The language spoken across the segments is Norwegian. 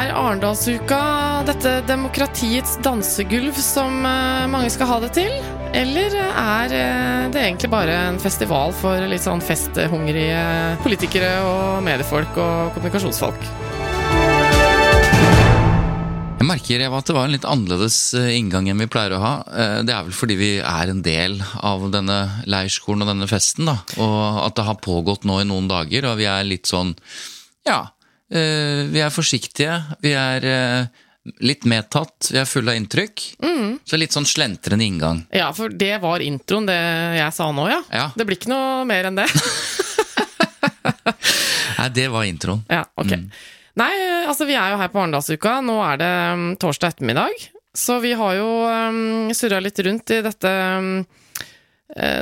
Er Arendalsuka dette demokratiets dansegulv som eh, mange skal ha det til? Eller er eh, det egentlig bare en festival for litt sånn festhungrige politikere og mediefolk og kommunikasjonsfolk? Jeg merker Eva, at det var en litt annerledes eh, inngang enn vi pleier å ha. Eh, Det er vel fordi vi er en del av denne leirskolen og denne festen. da, Og at det har pågått nå i noen dager, og vi er litt sånn Ja, eh, vi er forsiktige. Vi er eh, litt medtatt. Vi er fulle av inntrykk. Så litt sånn slentrende inngang. Ja, for det var introen, det jeg sa nå, ja. Ja. Det blir ikke noe mer enn det. Nei, det var introen. Ja, ok. Nei, altså vi er jo her på Arendalsuka. Nå er det um, torsdag ettermiddag. Så vi har jo um, surra litt rundt i dette um, eh,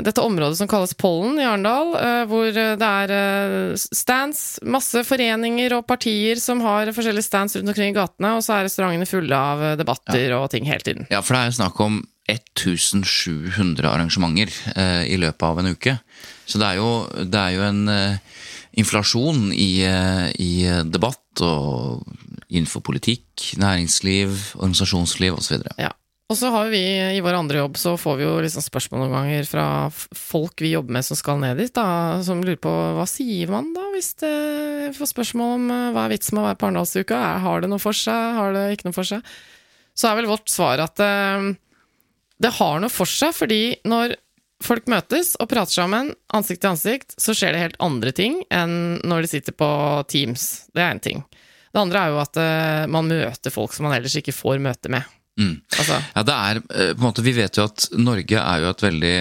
dette området som kalles Pollen i Arendal, eh, hvor det er eh, stands, masse foreninger og partier som har forskjellige stands rundt omkring i gatene, og så er restaurantene fulle av debatter debatter og ting hele tiden. Ja, for det er jo snakk om 1700 arrangementer eh, i løpet av en uke. Så det er jo, det er jo en eh, inflasjon i, eh, i debatt og innenfor politikk, næringsliv, organisasjonsliv osv. Ja. Og så har vi i vår andre jobb, så får vi jo liksom spørsmål noen ganger fra folk vi jobber med som skal ned dit, da, som lurer på hva sier man da hvis det får spørsmål om eh, hva er vitsen med å være på Arendalsuka? Har det noe for seg? Har det ikke noe for seg? Så er vel vårt svar at eh, det har noe for seg, fordi når folk møtes og prater sammen ansikt til ansikt, så skjer det helt andre ting enn når de sitter på Teams. Det er én ting. Det andre er jo at eh, man møter folk som man ellers ikke får møte med. Mm. Altså, Ja, det er eh, på en måte, Vi vet jo at Norge er jo et veldig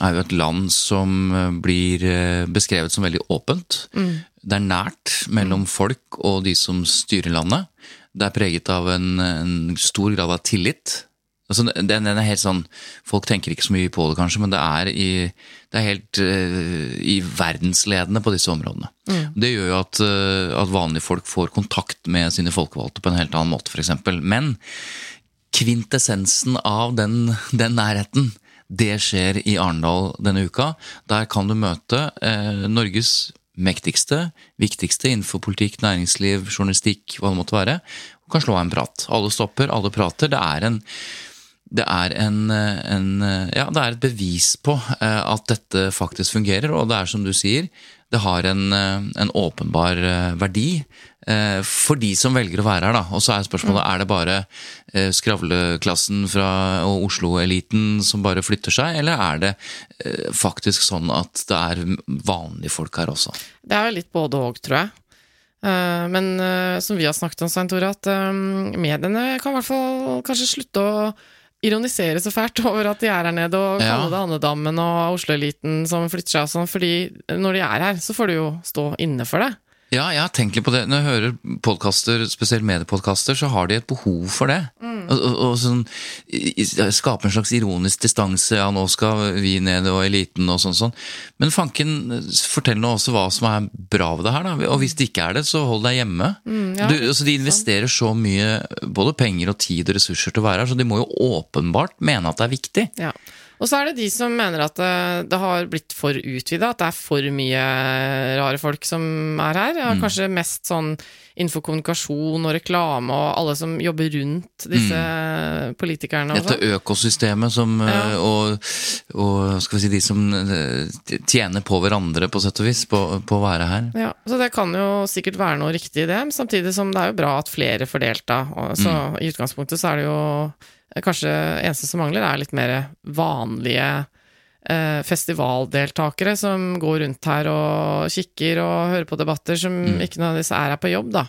er jo et land som eh, blir eh, beskrevet som veldig åpent. Det er nært mellom folk og de som styrer landet. Det er preget av en, en stor grad av tillit. Altså, den, den er helt sånn, Folk tenker ikke så mye på det, kanskje, men det er, i, det er helt uh, i verdensledende på disse områdene. Det gjør jo at, uh, at vanlige folk får kontakt med sine folkevalgte på en helt annen måte, f.eks. Men kvintessensen av den, den nærheten, det skjer i Arendal denne uka. Der kan du møte eh, Norges mektigste, viktigste innenfor politikk, næringsliv, journalistikk, hva det måtte være. Du kan slå av en prat. Alle stopper, alle prater. Det er en det er, en, en, ja, det er et bevis på eh, at dette faktisk fungerer, og det er som du sier, det har en, eh, en åpenbar eh, verdi for de som velger å være her. Da. Og så er spørsmålet er det bare eh, skravleklassen fra Oslo-eliten som bare flytter seg, eller er det eh, faktisk sånn at det er vanlige folk her også? Det er jo litt både og, tror jeg. Eh, Men eh, som vi har snakket om, Svein Tore, at eh, mediene kan i hvert fall kanskje slutte å ironisere så fælt over at de er her nede, og Ja. kalle det Andedammen og Oslo-eliten som flytter seg og sånn, fordi når de er her, så får de jo stå inne for det. Ja, jeg har tenkt litt på det. Når jeg hører podkaster, spesielt mediepodkaster, så har de et behov for det. Og, og, og sånn, Skape en slags ironisk distanse. Ja, nå skal vi ned og eliten og sånn. sånn. Men fanken, fortell nå også hva som er bra ved det her. da. Og hvis det ikke er det, så hold deg hjemme. ja, du, altså, de investerer så mye både penger og tid og ressurser til å være her, så de må jo åpenbart mene at det er viktig. Ja. Og så er det de som mener at det, det har blitt for utvida, at det er for mye rare folk som er her. Ja, Mm. Kanskje mest sånn innenfor kommunikasjon og reklame og alle som jobber rundt disse politikerne Også. Mm. Dette økosystemet som Ja. eh, og, og skal vi si de som eh, tjener på hverandre, på sett og vis, på, på å være her. Ja, så det kan jo sikkert være noe riktig i det, samtidig som det er jo bra at flere får delta. Så Mm. i utgangspunktet så er det jo eh, kanskje eneste som mangler, er litt mer vanlige eh, festivaldeltakere som går rundt her og kikker og hører på debatter, som Mm. ikke nødvendigvis er her på jobb, da.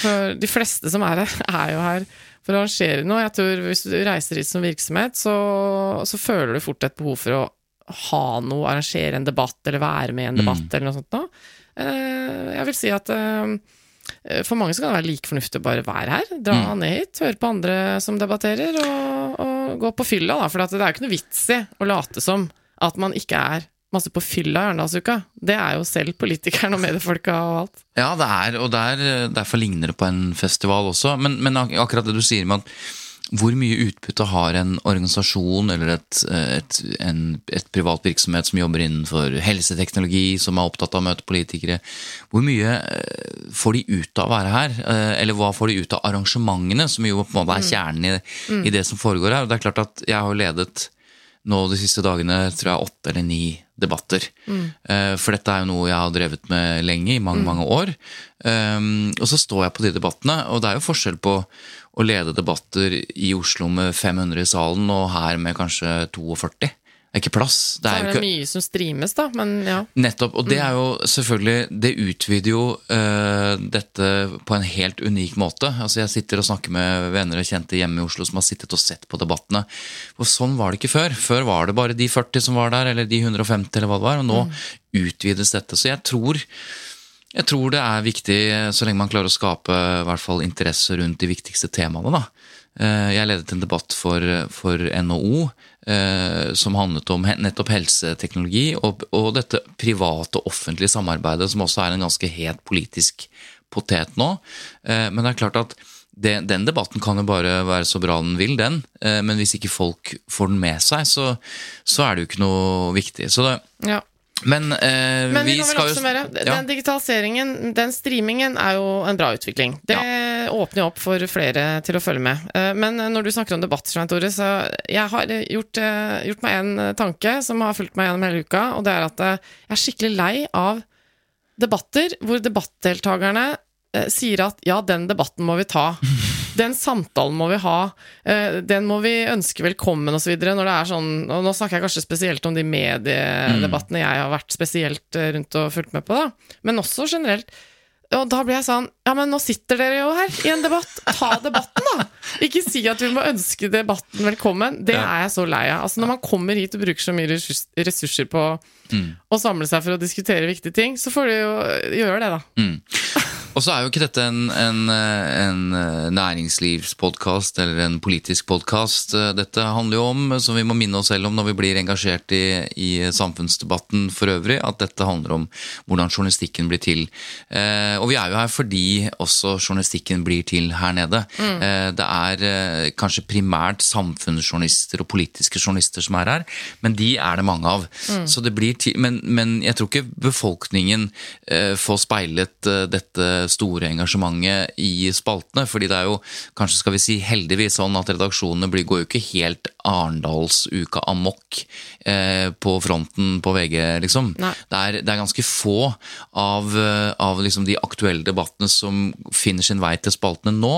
For de fleste som er her, er jo her for å arrangere noe. Jeg tror Hvis du reiser hit som virksomhet, så, så føler du fort et behov for å ha noe, arrangere en debatt eller være med i en debatt eller noe sånt noe. Eh, Jeg vil si at eh, for mange så kan det være like fornuftig å bare være her. Dra ned hit, høre på andre som debatterer, og, og gå på fylla, da. For det er jo ikke noe vits i å late som at man ikke er masse på fylla i Arendalsuka. Det er jo selv politikeren og mediefolka og alt. Ja, det er, og der, derfor ligner det på en festival også. Men, men ak- akkurat det du sier med at hvor mye utbytte har en organisasjon eller et, et, en, et privat virksomhet som jobber innenfor helseteknologi, som er opptatt av å møte politikere, hvor mye eh, får de ut av å være her? Eh, Eller hva får de ut av arrangementene, som jo på en måte er kjernen i, i det som foregår her? Og det er klart at jeg har ledet nå de siste dagene tror jeg åtte eller ni debatter. Mm. For dette er jo noe jeg har drevet med lenge, i mange, mange år. Um, og så står jeg på de debattene, og det er jo forskjell på å lede debatter i Oslo med 500 i salen, og her med kanskje 42. Det er ikke plass. Det er det er mye som streames, da, men ja. Nettopp. Og det er jo selvfølgelig Det utvider jo uh, dette på en helt unik måte. Altså Jeg sitter og snakker med venner og kjente hjemme i Oslo som har sittet og sett på debattene. Og sånn var det ikke før. Før var det bare de 40 som var der, eller de 150, eller hva det var. Og nå utvides dette. Så jeg tror jeg tror det er viktig, så lenge man klarer å skape i hvert fall interesse rundt de viktigste temaene. da. Eh, Jeg ledet en debatt for, for NHO eh, som handlet om nettopp helseteknologi og, og dette private og offentlige samarbeidet, som også er en ganske het politisk potet nå. Eh, Men det er klart at det, den debatten kan jo bare være så bra den vil, den. Eh, Men hvis ikke folk får den med seg, så, så er det jo ikke noe viktig. Så det, ja. Men eh, Men vi, vi skal jo oppsummere. Ja. Den digitaliseringen, den streamingen, er jo en bra utvikling. Det åpner jo opp for flere til å følge med. Eh, Men når du snakker om debatt, Tore, så jeg har gjort, eh, gjort meg en tanke som har fulgt meg gjennom hele uka, og det er at eh, jeg er skikkelig lei av debatter hvor debattdeltakerne eh, sier at ja, den debatten må vi ta. Den samtalen må vi ha. eh, Den må vi ønske velkommen osv. Når det er sånn Og nå snakker jeg kanskje spesielt om de mediedebattene jeg har vært spesielt eh, rundt og fulgt med på, da. Men også generelt. Og da blir jeg sånn Ja, men nå sitter dere jo her i en debatt. Ta debatten, da! Ikke si at vi må ønske debatten velkommen. Det er jeg så lei av. Altså, når man kommer hit og bruker så mye ressurser på å samle seg for å diskutere viktige ting, så får du jo gjøre det, da. Og så er jo ikke dette en, en, eh, en eh, næringslivspodkast eller en politisk podkast. Dette handler jo om, som vi må minne oss selv om når vi blir engasjert i, i samfunnsdebatten for øvrig, at dette handler om hvordan journalistikken blir til. Eh, og vi er jo her fordi også journalistikken blir til her nede. Eh, det er eh, kanskje primært samfunnsjournalister og politiske journalister som er her, men de er det mange av. Så det blir til, men, men jeg tror ikke befolkningen eh, får speilet eh, dette store engasjementet i spaltene. fordi det er jo kanskje skal vi si heldigvis sånn at redaksjonene blir, går jo ikke helt Arendalsuka amok eh, på fronten på VG, liksom. Det er, det er ganske få av, eh, av liksom de aktuelle debattene som finner sin vei til spaltene nå.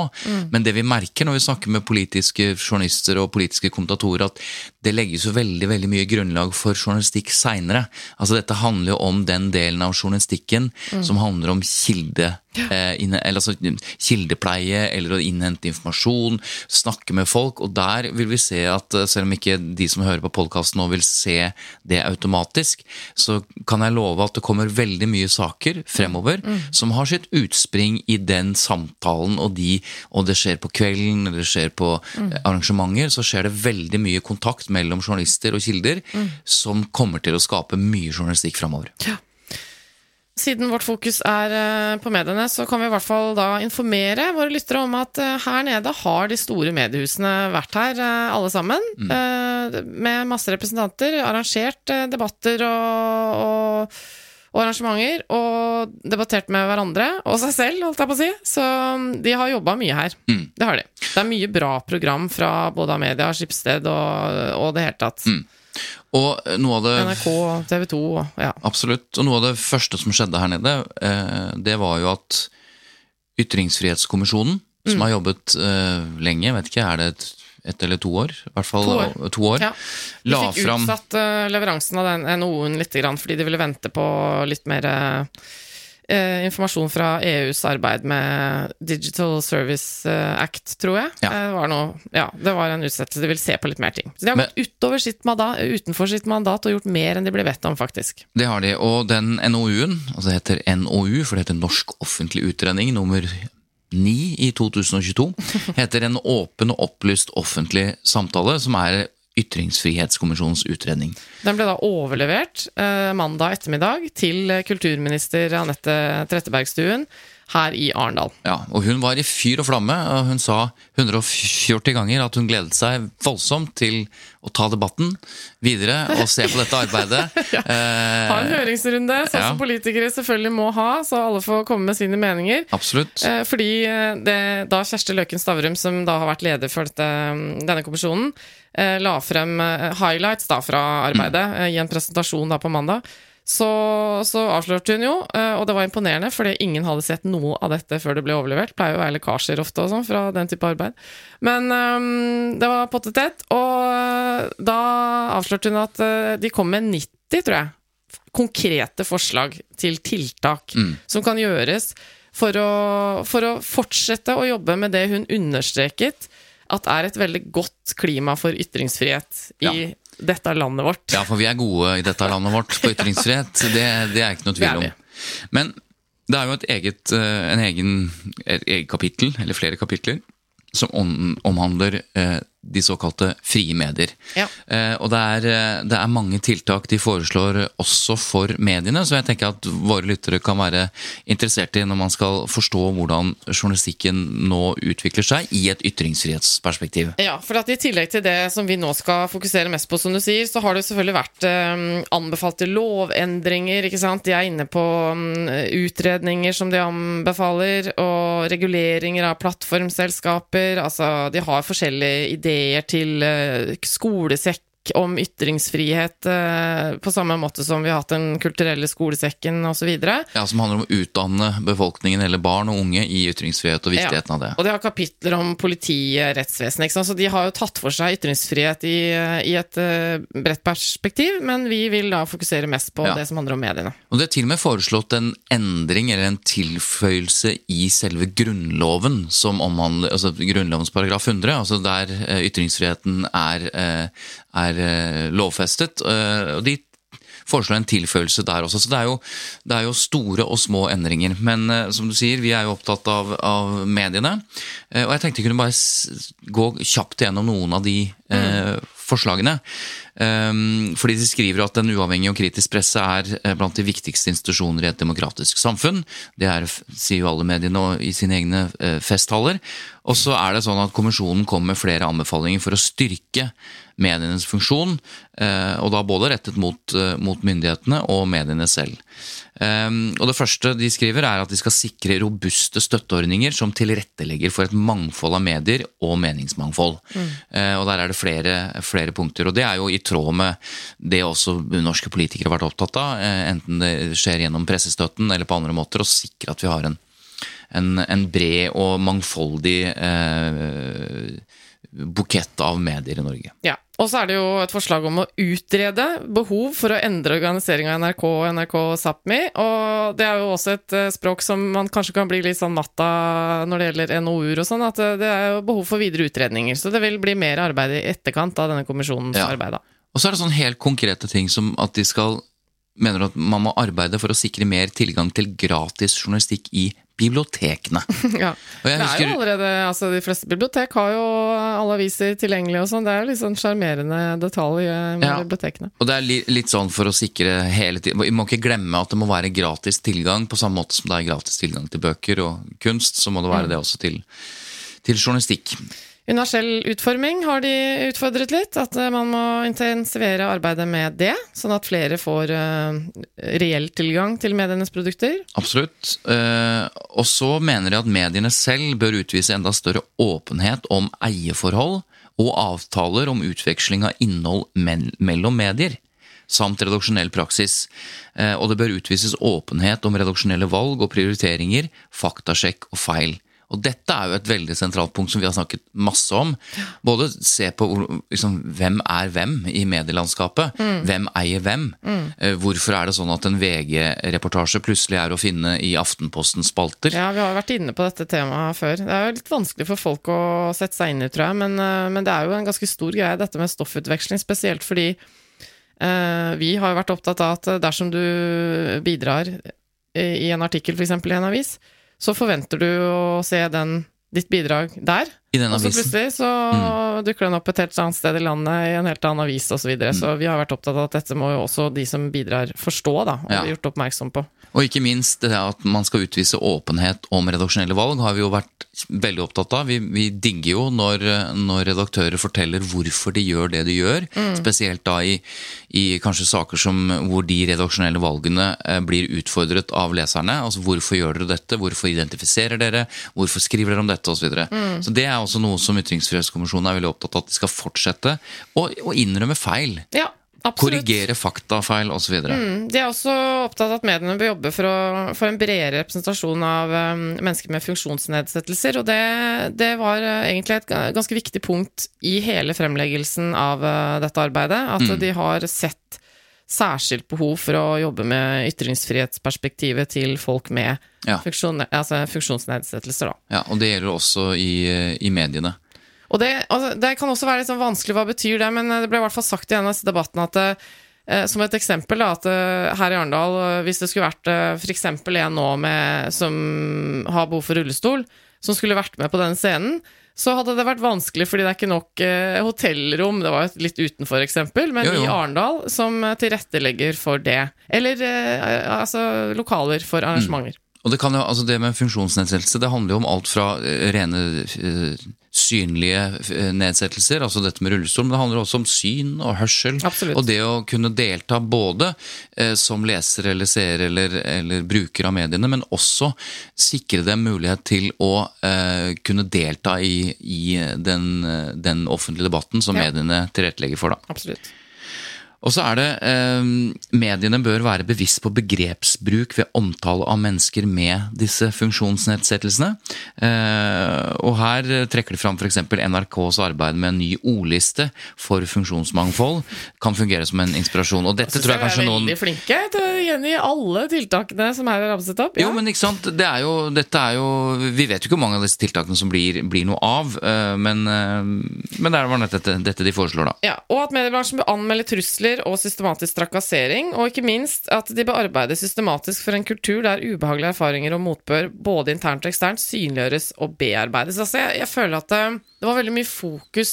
Men det vi merker når vi snakker med politiske journalister og politiske kommentatorer, at det legges jo veldig veldig mye grunnlag for journalistikk seinere. Altså, dette handler jo om den delen av journalistikken som handler om kilde. Eh, inne, eller altså, kildepleie eller å innhente informasjon, snakke med folk. Og der vil vi se at eh, selv om ikke de som hører på podkasten nå vil se det automatisk, så kan jeg love at det kommer veldig mye saker fremover som har sitt utspring i den samtalen og de, og det skjer på kvelden eller det skjer på mm. arrangementer, så skjer det veldig mye kontakt mellom journalister og kilder som kommer til å skape mye journalistikk fremover. Siden vårt fokus er eh, på mediene, så kan vi i hvert fall da informere våre lyttere om at eh, her nede har de store mediehusene vært her, eh, alle sammen. Mm. Med masse representanter, arrangert debatter og, og, og arrangementer, og debattert med hverandre og seg selv, holdt jeg på å si. Så mm, de har jobba mye her. Det har de. Det er mye bra program fra både Amedia, Skipsted og, og det hele tatt. Og noe av det NRK, TV 2, ja. Absolutt. Og noe av det første som skjedde her nede, eh, det var jo at Ytringsfrihetskommisjonen, Mm. som har jobbet eh, lenge, vet ikke, er det et, ett eller to år? I hvert fall To år. to år. Ja. De fikk utsatt eh, leveransen av den NOU-en litt, grann, fordi de ville vente på litt mer eh, eh, informasjon fra EUs arbeid med Digital Service eh, Act, tror jeg. Ja. Eh, Det, var noe, ja, det var en utsettelse. De vil se på litt mer ting. Så de har Men- gått utover sitt mandat, utenfor sitt mandat og gjort mer enn de ble bedt om, faktisk. Det har de, og den NOU-en, altså det heter NOU, for det heter Norsk offentlig utredning nummer 9 i 2022, heter En åpen og opplyst offentlig samtale, som er Ytringsfrihetskommisjonens utredning. Den ble da overlevert eh, mandag ettermiddag til kulturminister Anette Trettebergstuen her i Arendal. Ja, og hun var i fyr og flamme, og hun sa 140 ganger at hun gledet seg voldsomt til å ta debatten videre og se på dette arbeidet. Ha en eh, høringsrunde, sånn ja. som politikere selvfølgelig må ha, så alle får komme med sine meninger. absolutt. Eh, Fordi eh, det, da Kjersti Løken Stavrum, som da har vært leder for dette, denne kommisjonen, la frem highlights da fra arbeidet mm. i en presentasjon da på mandag, så, så avslørte hun jo, eh, og det var imponerende, fordi ingen hadde sett noe av dette før det ble overlevert. Pleier jo å være lekkasjer ofte og sånn fra den type arbeid. Men um, det var pottet tett, og eh, da avslørte hun at eh, de kom med 90, tror jeg, konkrete forslag til tiltak som kan gjøres for å, for å fortsette å jobbe med det hun understreket at er et veldig godt klima for ytringsfrihet i Ja. Dette landet vårt. Ja, for vi er gode i dette landet vårt på ytringsfrihet. Det, det er ikke noe er tvil om. Men det er jo et eget, eh, en egen, et eget kapittel, eller flere kapitler, som om, omhandler eh, de såkalte frie medier. Ja. Eh, og det er, eh, det er mange tiltak de foreslår også for mediene, så jeg tenker at våre lyttere kan være interessert i når man skal forstå hvordan journalistikken nå utvikler seg i et ytringsfrihetsperspektiv. Ja, for at i tillegg til det som vi nå skal fokusere mest på, som du sier, så har det selvfølgelig vært eh, anbefalte lovendringer, ikke sant. De er inne på mm, utredninger som de anbefaler, og reguleringer av plattformselskaper. Altså, de har forskjellige ideer til eh, om ytringsfrihet, eh, på samme måte som vi har hatt Den kulturelle skolesekken osv. Ja, Som handler om å utdanne befolkningen, eller barn og unge, i ytringsfrihet og viktigheten av det. Og de har kapitler om politiet, rettsvesenet, så de har jo tatt for seg ytringsfrihet i, i et eh, bredt perspektiv, men vi vil da fokusere mest på Ja. det som handler om mediene. Og det er til og med foreslått en endring eller en tilføyelse i selve Grunnloven, som omhandler altså Grunnlovens paragraf 100, altså der eh, ytringsfriheten er, eh, er eh, lovfestet. eh, og de foreslår en tilføyelse der også. Så det er jo, det er jo store og små endringer. Men eh, som du sier, vi er jo opptatt av, av mediene. Eh, og jeg tenkte jeg kunne bare gå kjapt gjennom noen av de eh, forslagene. Um, fordi de skriver at en uavhengig og kritisk presse er eh, blant de viktigste institusjoner i et demokratisk samfunn. Det er, sier jo alle mediene i sine egne festtaler. Og så er det sånn at kommisjonen kommer med flere anbefalinger for å styrke medienes funksjon, eh, og da både rettet mot, eh, mot myndighetene og mediene selv. Um, og Det første de skriver er at de skal sikre robuste støtteordninger som tilrettelegger for et mangfold av medier og meningsmangfold. Mm. og Der er det flere, flere punkter. og Det er jo i tråd med det også norske politikere har vært opptatt av, eh, enten det skjer gjennom pressestøtten eller på andre måter, å sikre at vi har en, en, en bred og mangfoldig eh, bukett av medier i Norge. Ja. Og så er det jo et forslag om å utrede behov for å endre organiseringa av NRK og NRK Sápmi. Og det er jo også et eh, språk som man kanskje kan bli litt sånn matt av når det gjelder NOU-er og sånn, at eh, det er jo behov for videre utredninger. Så det vil bli mer arbeid i etterkant av denne kommisjonens Ja. arbeid, da. Og så er det sånn helt konkrete ting som at de skal mener at man må arbeide for å sikre mer tilgang til gratis journalistikk i bibliotekene. Ja. Det er husker- jo allerede, altså De fleste bibliotek har jo alle aviser tilgjengelig og sånn. Det er jo litt sånn sjarmerende detalj eh, med Ja. bibliotekene. Og det er li, litt sånn for å sikre hele tiden Vi må ikke glemme at det må være gratis tilgang, på samme måte som det er gratis tilgang til bøker og kunst, så må det være det også til, til journalistikk. Universell utforming har de utfordret litt. At eh, man må intensivere arbeidet med det, sånn at flere får uh, reell tilgang til medienes produkter. Absolutt. Uh, og så mener jeg at mediene selv bør utvise enda større åpenhet om eierforhold og avtaler om utveksling av innhold mell mellom medier. Samt redaksjonell praksis. Uh, og det bør utvises åpenhet om redaksjonelle valg og prioriteringer, faktasjekk og feil. Og dette er jo et veldig sentralt punkt som vi har snakket masse om. Både se på liksom, hvem er hvem i medielandskapet. Hvem eier hvem? Mm. Hvorfor er det sånn at en VG-reportasje plutselig er å finne i Aftenpostens spalter? Ja, vi har jo vært inne på dette temaet før. Det er jo litt vanskelig for folk å sette seg inn i, tror jeg, men, eh, men det er jo en ganske stor greie, dette med stoffutveksling, spesielt fordi eh, vi har jo vært opptatt av at dersom du bidrar i i en artikkel, f.eks. i en avis, så forventer du å se den, ditt bidrag der. I den Og så plutselig så dukker den opp et helt annet sted i landet, i en helt annen avis osv. Så, videre. så vi har vært opptatt av at dette må jo også de som bidrar, forstå, da, og Ja. bli gjort oppmerksom på. Og ikke minst det at man skal utvise åpenhet om redaksjonelle valg, har vi jo vært veldig opptatt av. Vi, vi digger jo når, når redaktører forteller hvorfor de gjør det de gjør. Spesielt da i, i kanskje saker som hvor de redaksjonelle valgene eh, blir utfordret av leserne. Altså hvorfor gjør dere dette, hvorfor identifiserer dere, hvorfor skriver dere om dette, osv. Så, videre. så det er også noe som Ytringsfrihetskommisjonen er veldig opptatt av at de skal fortsette å å innrømme feil. Ja, absolutt. Korrigere faktafeil osv. videre De er også opptatt av at mediene bør jobbe for, å, for en bredere representasjon av um, mennesker med funksjonsnedsettelser, og det, det var uh, egentlig et ganske viktig punkt i hele fremleggelsen av uh, dette arbeidet, at de har sett særskilt behov for å jobbe med ytringsfrihetsperspektivet til folk med Ja. funksjon, altså funksjonsnedsettelser. Da. Ja, og det gjelder også i, i mediene. Og det, altså, det kan også være litt sånn vanskelig, hva betyr det? Men eh, det ble i hvert fall sagt i en av disse debattene at eh, som et eksempel, da, at eh, her i Arendal, eh, hvis det skulle vært eh, eksempel en nå med, som har behov for rullestol, som skulle vært med på den scenen, så hadde det vært vanskelig, fordi det er ikke nok eh, hotellrom, det var et litt utenfor eksempel, men Jo, jo. i Arendal som eh, tilrettelegger for det. Eller eh, altså lokaler for arrangementer. Og det, kan jo, altså det med funksjonsnedsettelse det handler jo om alt fra eh, rene eh, synlige eh, nedsettelser, altså dette med rullestol, men det handler også om syn og hørsel. Absolutt. Og det å kunne delta både eh, som leser eller seer eller, eller bruker av mediene, men også sikre dem mulighet til å eh, kunne delta i, i den, eh, den offentlige debatten som Ja. mediene tilrettelegger for. da. Absolutt. Og så er det eh, Mediene bør være bevisst på begrepsbruk ved omtale av mennesker med disse funksjonsnedsettelsene. Eh, og her trekker de fram f.eks. NRKs arbeid med en ny ordliste for funksjonsmangfold. Kan fungere som en inspirasjon. Og dette tror jeg kanskje er noen veldig flinke til å gjengi alle tiltakene som her er ramset opp. Jo, men ikke sant, det er jo, dette er jo Vi vet jo ikke hvor mange av disse tiltakene som blir, blir noe av, eh, men, eh, men det var nettopp dette, dette de foreslår, da. Ja, og at mediebransjen bør anmelde trusler og systematisk trakassering, og ikke minst at de bør arbeide systematisk for en kultur der ubehagelige erfaringer og motbør både internt og eksternt synliggjøres og bearbeides. Altså, jeg, jeg føler at det, det var veldig mye fokus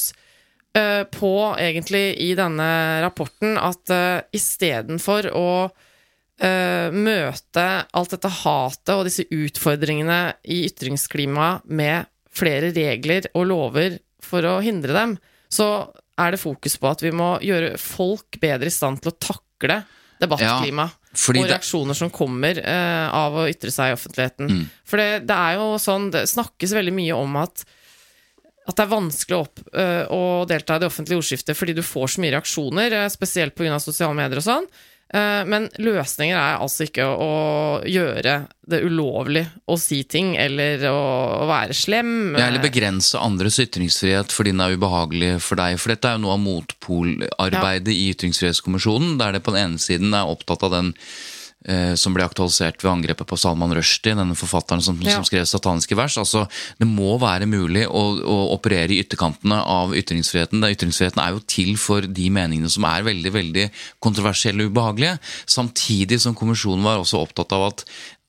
uh, på, egentlig, i denne rapporten, at uh, istedenfor å uh, møte alt dette hatet og disse utfordringene i ytringsklimaet med flere regler og lover for å hindre dem, så er det fokus på at vi må gjøre folk bedre i stand til å takle debattklima fordi og reaksjoner som kommer uh, av å ytre seg i offentligheten. For det, det er jo sånn Det snakkes veldig mye om at at det er vanskelig å, opp, uh, å delta i det offentlige ordskiftet fordi du får så mye reaksjoner, uh, spesielt pga. sosiale medier og sånn. Eh, Men løsninger er altså ikke å, gjøre det ulovlig å si ting, eller å, være slem. Ja, eller begrense andres ytringsfrihet fordi den er ubehagelig for deg. For dette er jo noe av motpolarbeidet i Ytringsfrihetskommisjonen, der det på den ene siden er opptatt av den som ble aktualisert ved angrepet på Salman Rushdie, denne forfatteren som, Ja. som skrev sataniske vers. Altså, det må være mulig å, å operere i ytterkantene av ytringsfriheten. Da ytringsfriheten er jo til for de meningene som er veldig veldig kontroversielle og ubehagelige. Samtidig som kommisjonen var også opptatt av at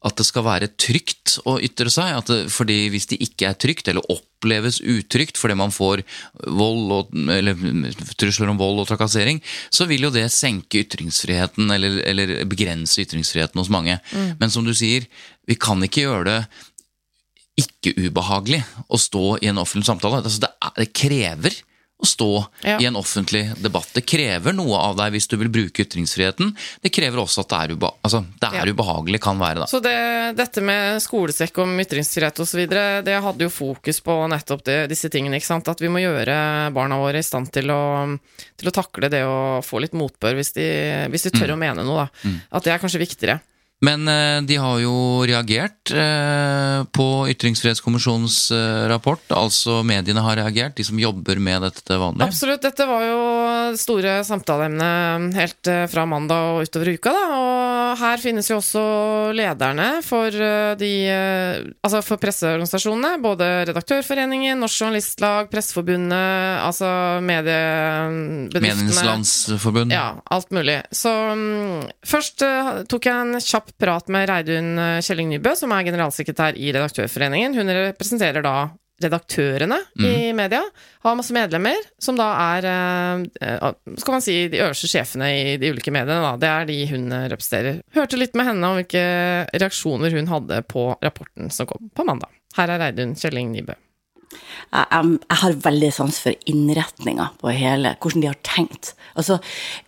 at det skal være trygt å ytre seg. At det, fordi Hvis det ikke er trygt, eller oppleves utrygt fordi man får vold og, eller trusler om vold og trakassering, så vil jo det senke ytringsfriheten eller, eller begrense ytringsfriheten hos mange. Men som du sier, vi kan ikke gjøre det ikke ubehagelig å stå i en offentlig samtale. Altså det, er, det krever å stå Ja. i en offentlig debatt. Det krever noe av deg hvis du vil bruke ytringsfriheten. Det krever også at det er, uba altså, det er Ja. ubehagelig, kan være. da. Så det, dette med skolesekk om ytringsfrihet osv., det hadde jo fokus på nettopp det, disse tingene. ikke sant? At vi må gjøre barna våre i stand til å, til å takle det å få litt motbør hvis de, hvis de tør å mene noe. da. At det er kanskje viktigere. Men eh, de har jo reagert eh, på Ytringsfrihetskommisjonens eh, rapport. Altså mediene har reagert, de som jobber med dette til vanlig. Absolutt. Dette var jo store samtaleemne helt fra mandag og utover uka. Da. Og her finnes jo også lederne for eh, de eh, Altså for presseorganisasjonene. Både Redaktørforeningen, Norsk Journalistlag, Presseforbundet, altså mediebedriftene. Medienes Landsforbund. Ja, alt mulig. Så mm, først eh, tok jeg en kjapp prat med Reidun Kjelling Nybø, som er generalsekretær i Redaktørforeningen. Hun representerer da redaktørene i media. Har masse medlemmer, som da er eh, eh, skal man si, de øverste sjefene i de ulike mediene. Da. Det er de hun eh, representerer. Hørte litt med henne om hvilke reaksjoner hun hadde på rapporten som kom på mandag. Her er Reidun Kjelling Nybø. jeg, jeg, jeg har veldig sans for innretninga på hele, hvordan de har tenkt. Altså,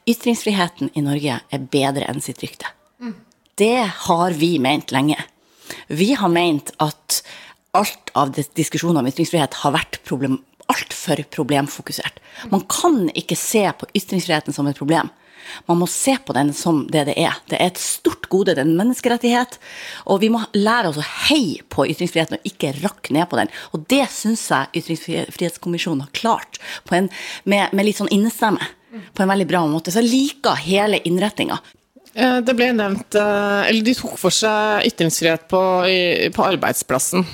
ytringsfriheten i Norge er bedre enn sitt rykte. Det har vi ment lenge. Vi har ment at alt av dis- diskusjonen om ytringsfrihet har vært problem, altfor problemfokusert. Man kan ikke se på ytringsfriheten som et problem. Man må se på den som det det er. Det er et stort gode, det er en menneskerettighet. Og vi må lære oss å heie på ytringsfriheten og ikke rakke ned på den. Og det syns jeg Ytringsfrihetskommisjonen har klart, en, med, med litt sånn innestemme. På en veldig bra måte. Så jeg liker hele innretninga. Eh, Det ble nevnt eh, Eller de tok for seg ytringsfrihet på, på arbeidsplassen.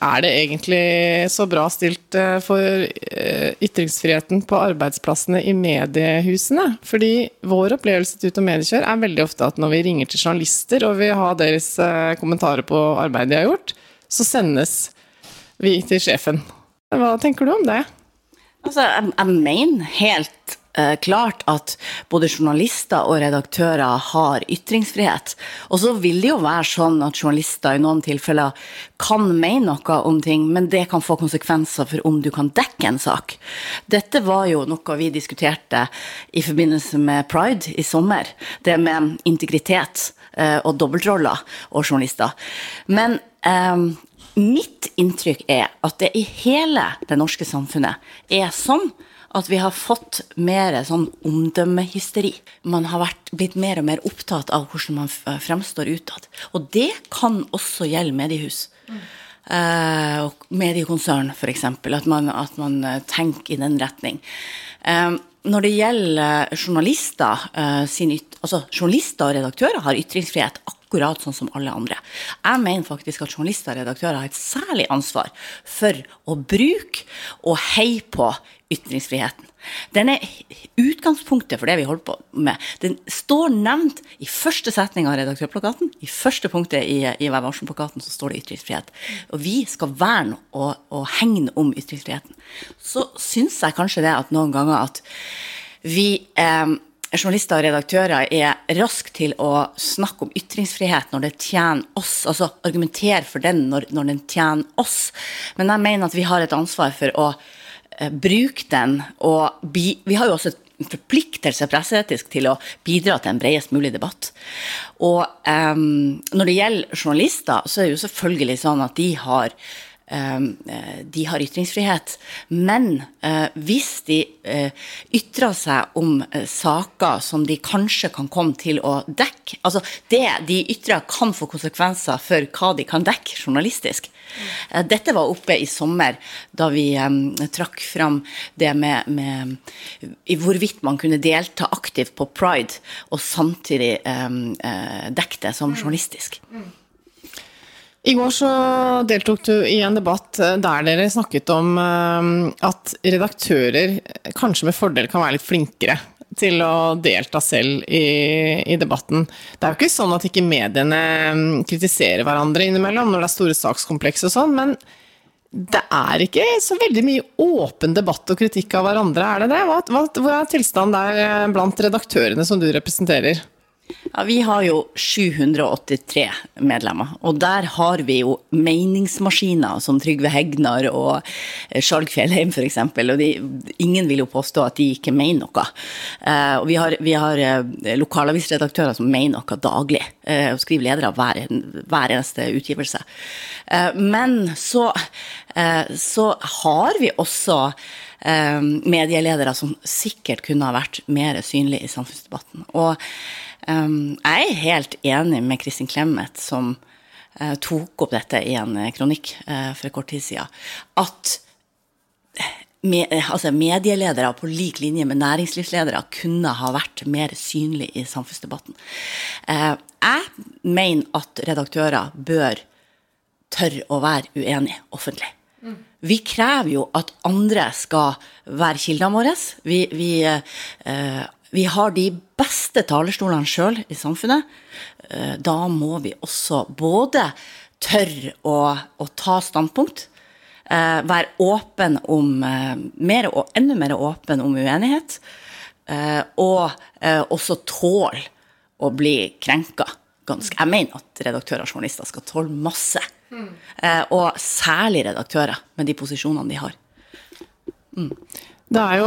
Er det egentlig så bra stilt eh, for eh, ytringsfriheten på arbeidsplassene i mediehusene? Fordi vår opplevelse til Ut og mediekjør er veldig ofte at når vi ringer til journalister og vil ha deres eh, kommentarer på arbeidet de har gjort, så sendes vi til sjefen. Hva tenker du om det? Altså, jeg, jeg mener helt klart at både journalister og redaktører har ytringsfrihet. Og så vil det jo være sånn at journalister i noen tilfeller kan mene noe om ting, men det kan få konsekvenser for om du kan dekke en sak. Dette var jo noe vi diskuterte i forbindelse med pride i sommer. Det med integritet eh, og dobbeltroller og journalister. Men um, Mitt inntrykk er at det i hele det norske samfunnet er sånn at vi har fått mer sånn omdømmehysteri. Man har vært, blitt mer og mer opptatt av hvordan man fremstår utad. Og det kan også gjelde mediehus. Uh, og mediekonsern, f.eks. At, at man eh, tenker i den retning. Uh, når det gjelder journalister, uh, sin yt altså journalister og redaktører har ytringsfrihet akkurat sånn som alle andre. Jeg mener faktisk at journalister og redaktører har et særlig ansvar for å bruke og heie på ytringsfriheten. Den er utgangspunktet for det vi holder på med. Den står nevnt i første setning av redaktørplakaten. I første punktet i, i Vær varsom-plakaten så står det ytringsfrihet. Og vi skal verne og, og hegne om ytringsfriheten. Så syns jeg kanskje det at noen ganger at vi eh, journalister og redaktører er raske til å snakke om ytringsfrihet når det tjener oss, altså argumentere for den når, når den tjener oss. Men jeg mener at vi har et ansvar for å eh, bruke den, og bi, vi har jo også en forpliktelse presseetisk til å bidra til en bredest mulig debatt. Og em, når det gjelder journalister, så er det jo selvfølgelig sånn at de har de har ytringsfrihet. Men hvis de ytrer seg om saker som de kanskje kan komme til å dekke Altså, det de ytrer, kan få konsekvenser for hva de kan dekke journalistisk. Dette var oppe i sommer, da vi um, trakk fram det med, med hvorvidt man kunne delta aktivt på pride, og samtidig um, dekke det som journalistisk. Mm. I går så deltok du i en debatt eh, der dere snakket om eh, at redaktører kanskje med fordel kan være litt flinkere til å delta selv i, i, debatten. Det er jo ikke sånn at ikke mediene mm, kritiserer hverandre innimellom når det er store sakskompleks og sånn, men det er ikke så veldig mye åpen debatt og kritikk av hverandre, er det det? Hva, hva, hvor er tilstanden der eh, blant redaktørene som du representerer? Ja, Vi har jo 783 medlemmer, og der har vi jo meningsmaskiner som Trygve Hegnar og eh, Skjalg Fjellheim f.eks. Og de, ingen vil jo påstå at de ikke mener noe. Eh, og vi har, vi har eh, lokalavisredaktører som mener noe daglig, eh, og skriver ledere hver, hver eneste utgivelse. Eh, men så, eh, så har vi også medieledere som sikkert kunne ha vært mer synlige i samfunnsdebatten. Og Um, jeg er helt enig med Kristin Clemet, som uh, tok opp dette i en eh, kronikk uh, for kort tid siden, at med, altså medieledere på lik linje med næringslivsledere kunne ha vært mer synlige i samfunnsdebatten. Uh, jeg mener at redaktører bør tørre å være uenige offentlig. Mm. Vi krever jo at andre skal være kildene våre. Vi, vi uh, vi har de beste talerstolene sjøl i samfunnet. Eh, da må vi også både tørre å, å ta standpunkt, eh, være åpen om eh, mer og enda mer åpen om uenighet, og også tåle å bli krenka. Ganske. Jeg mener at redaktører og journalister skal tåle masse. Mm. Og særlig redaktører, med de posisjonene de har. Mm. Det er jo,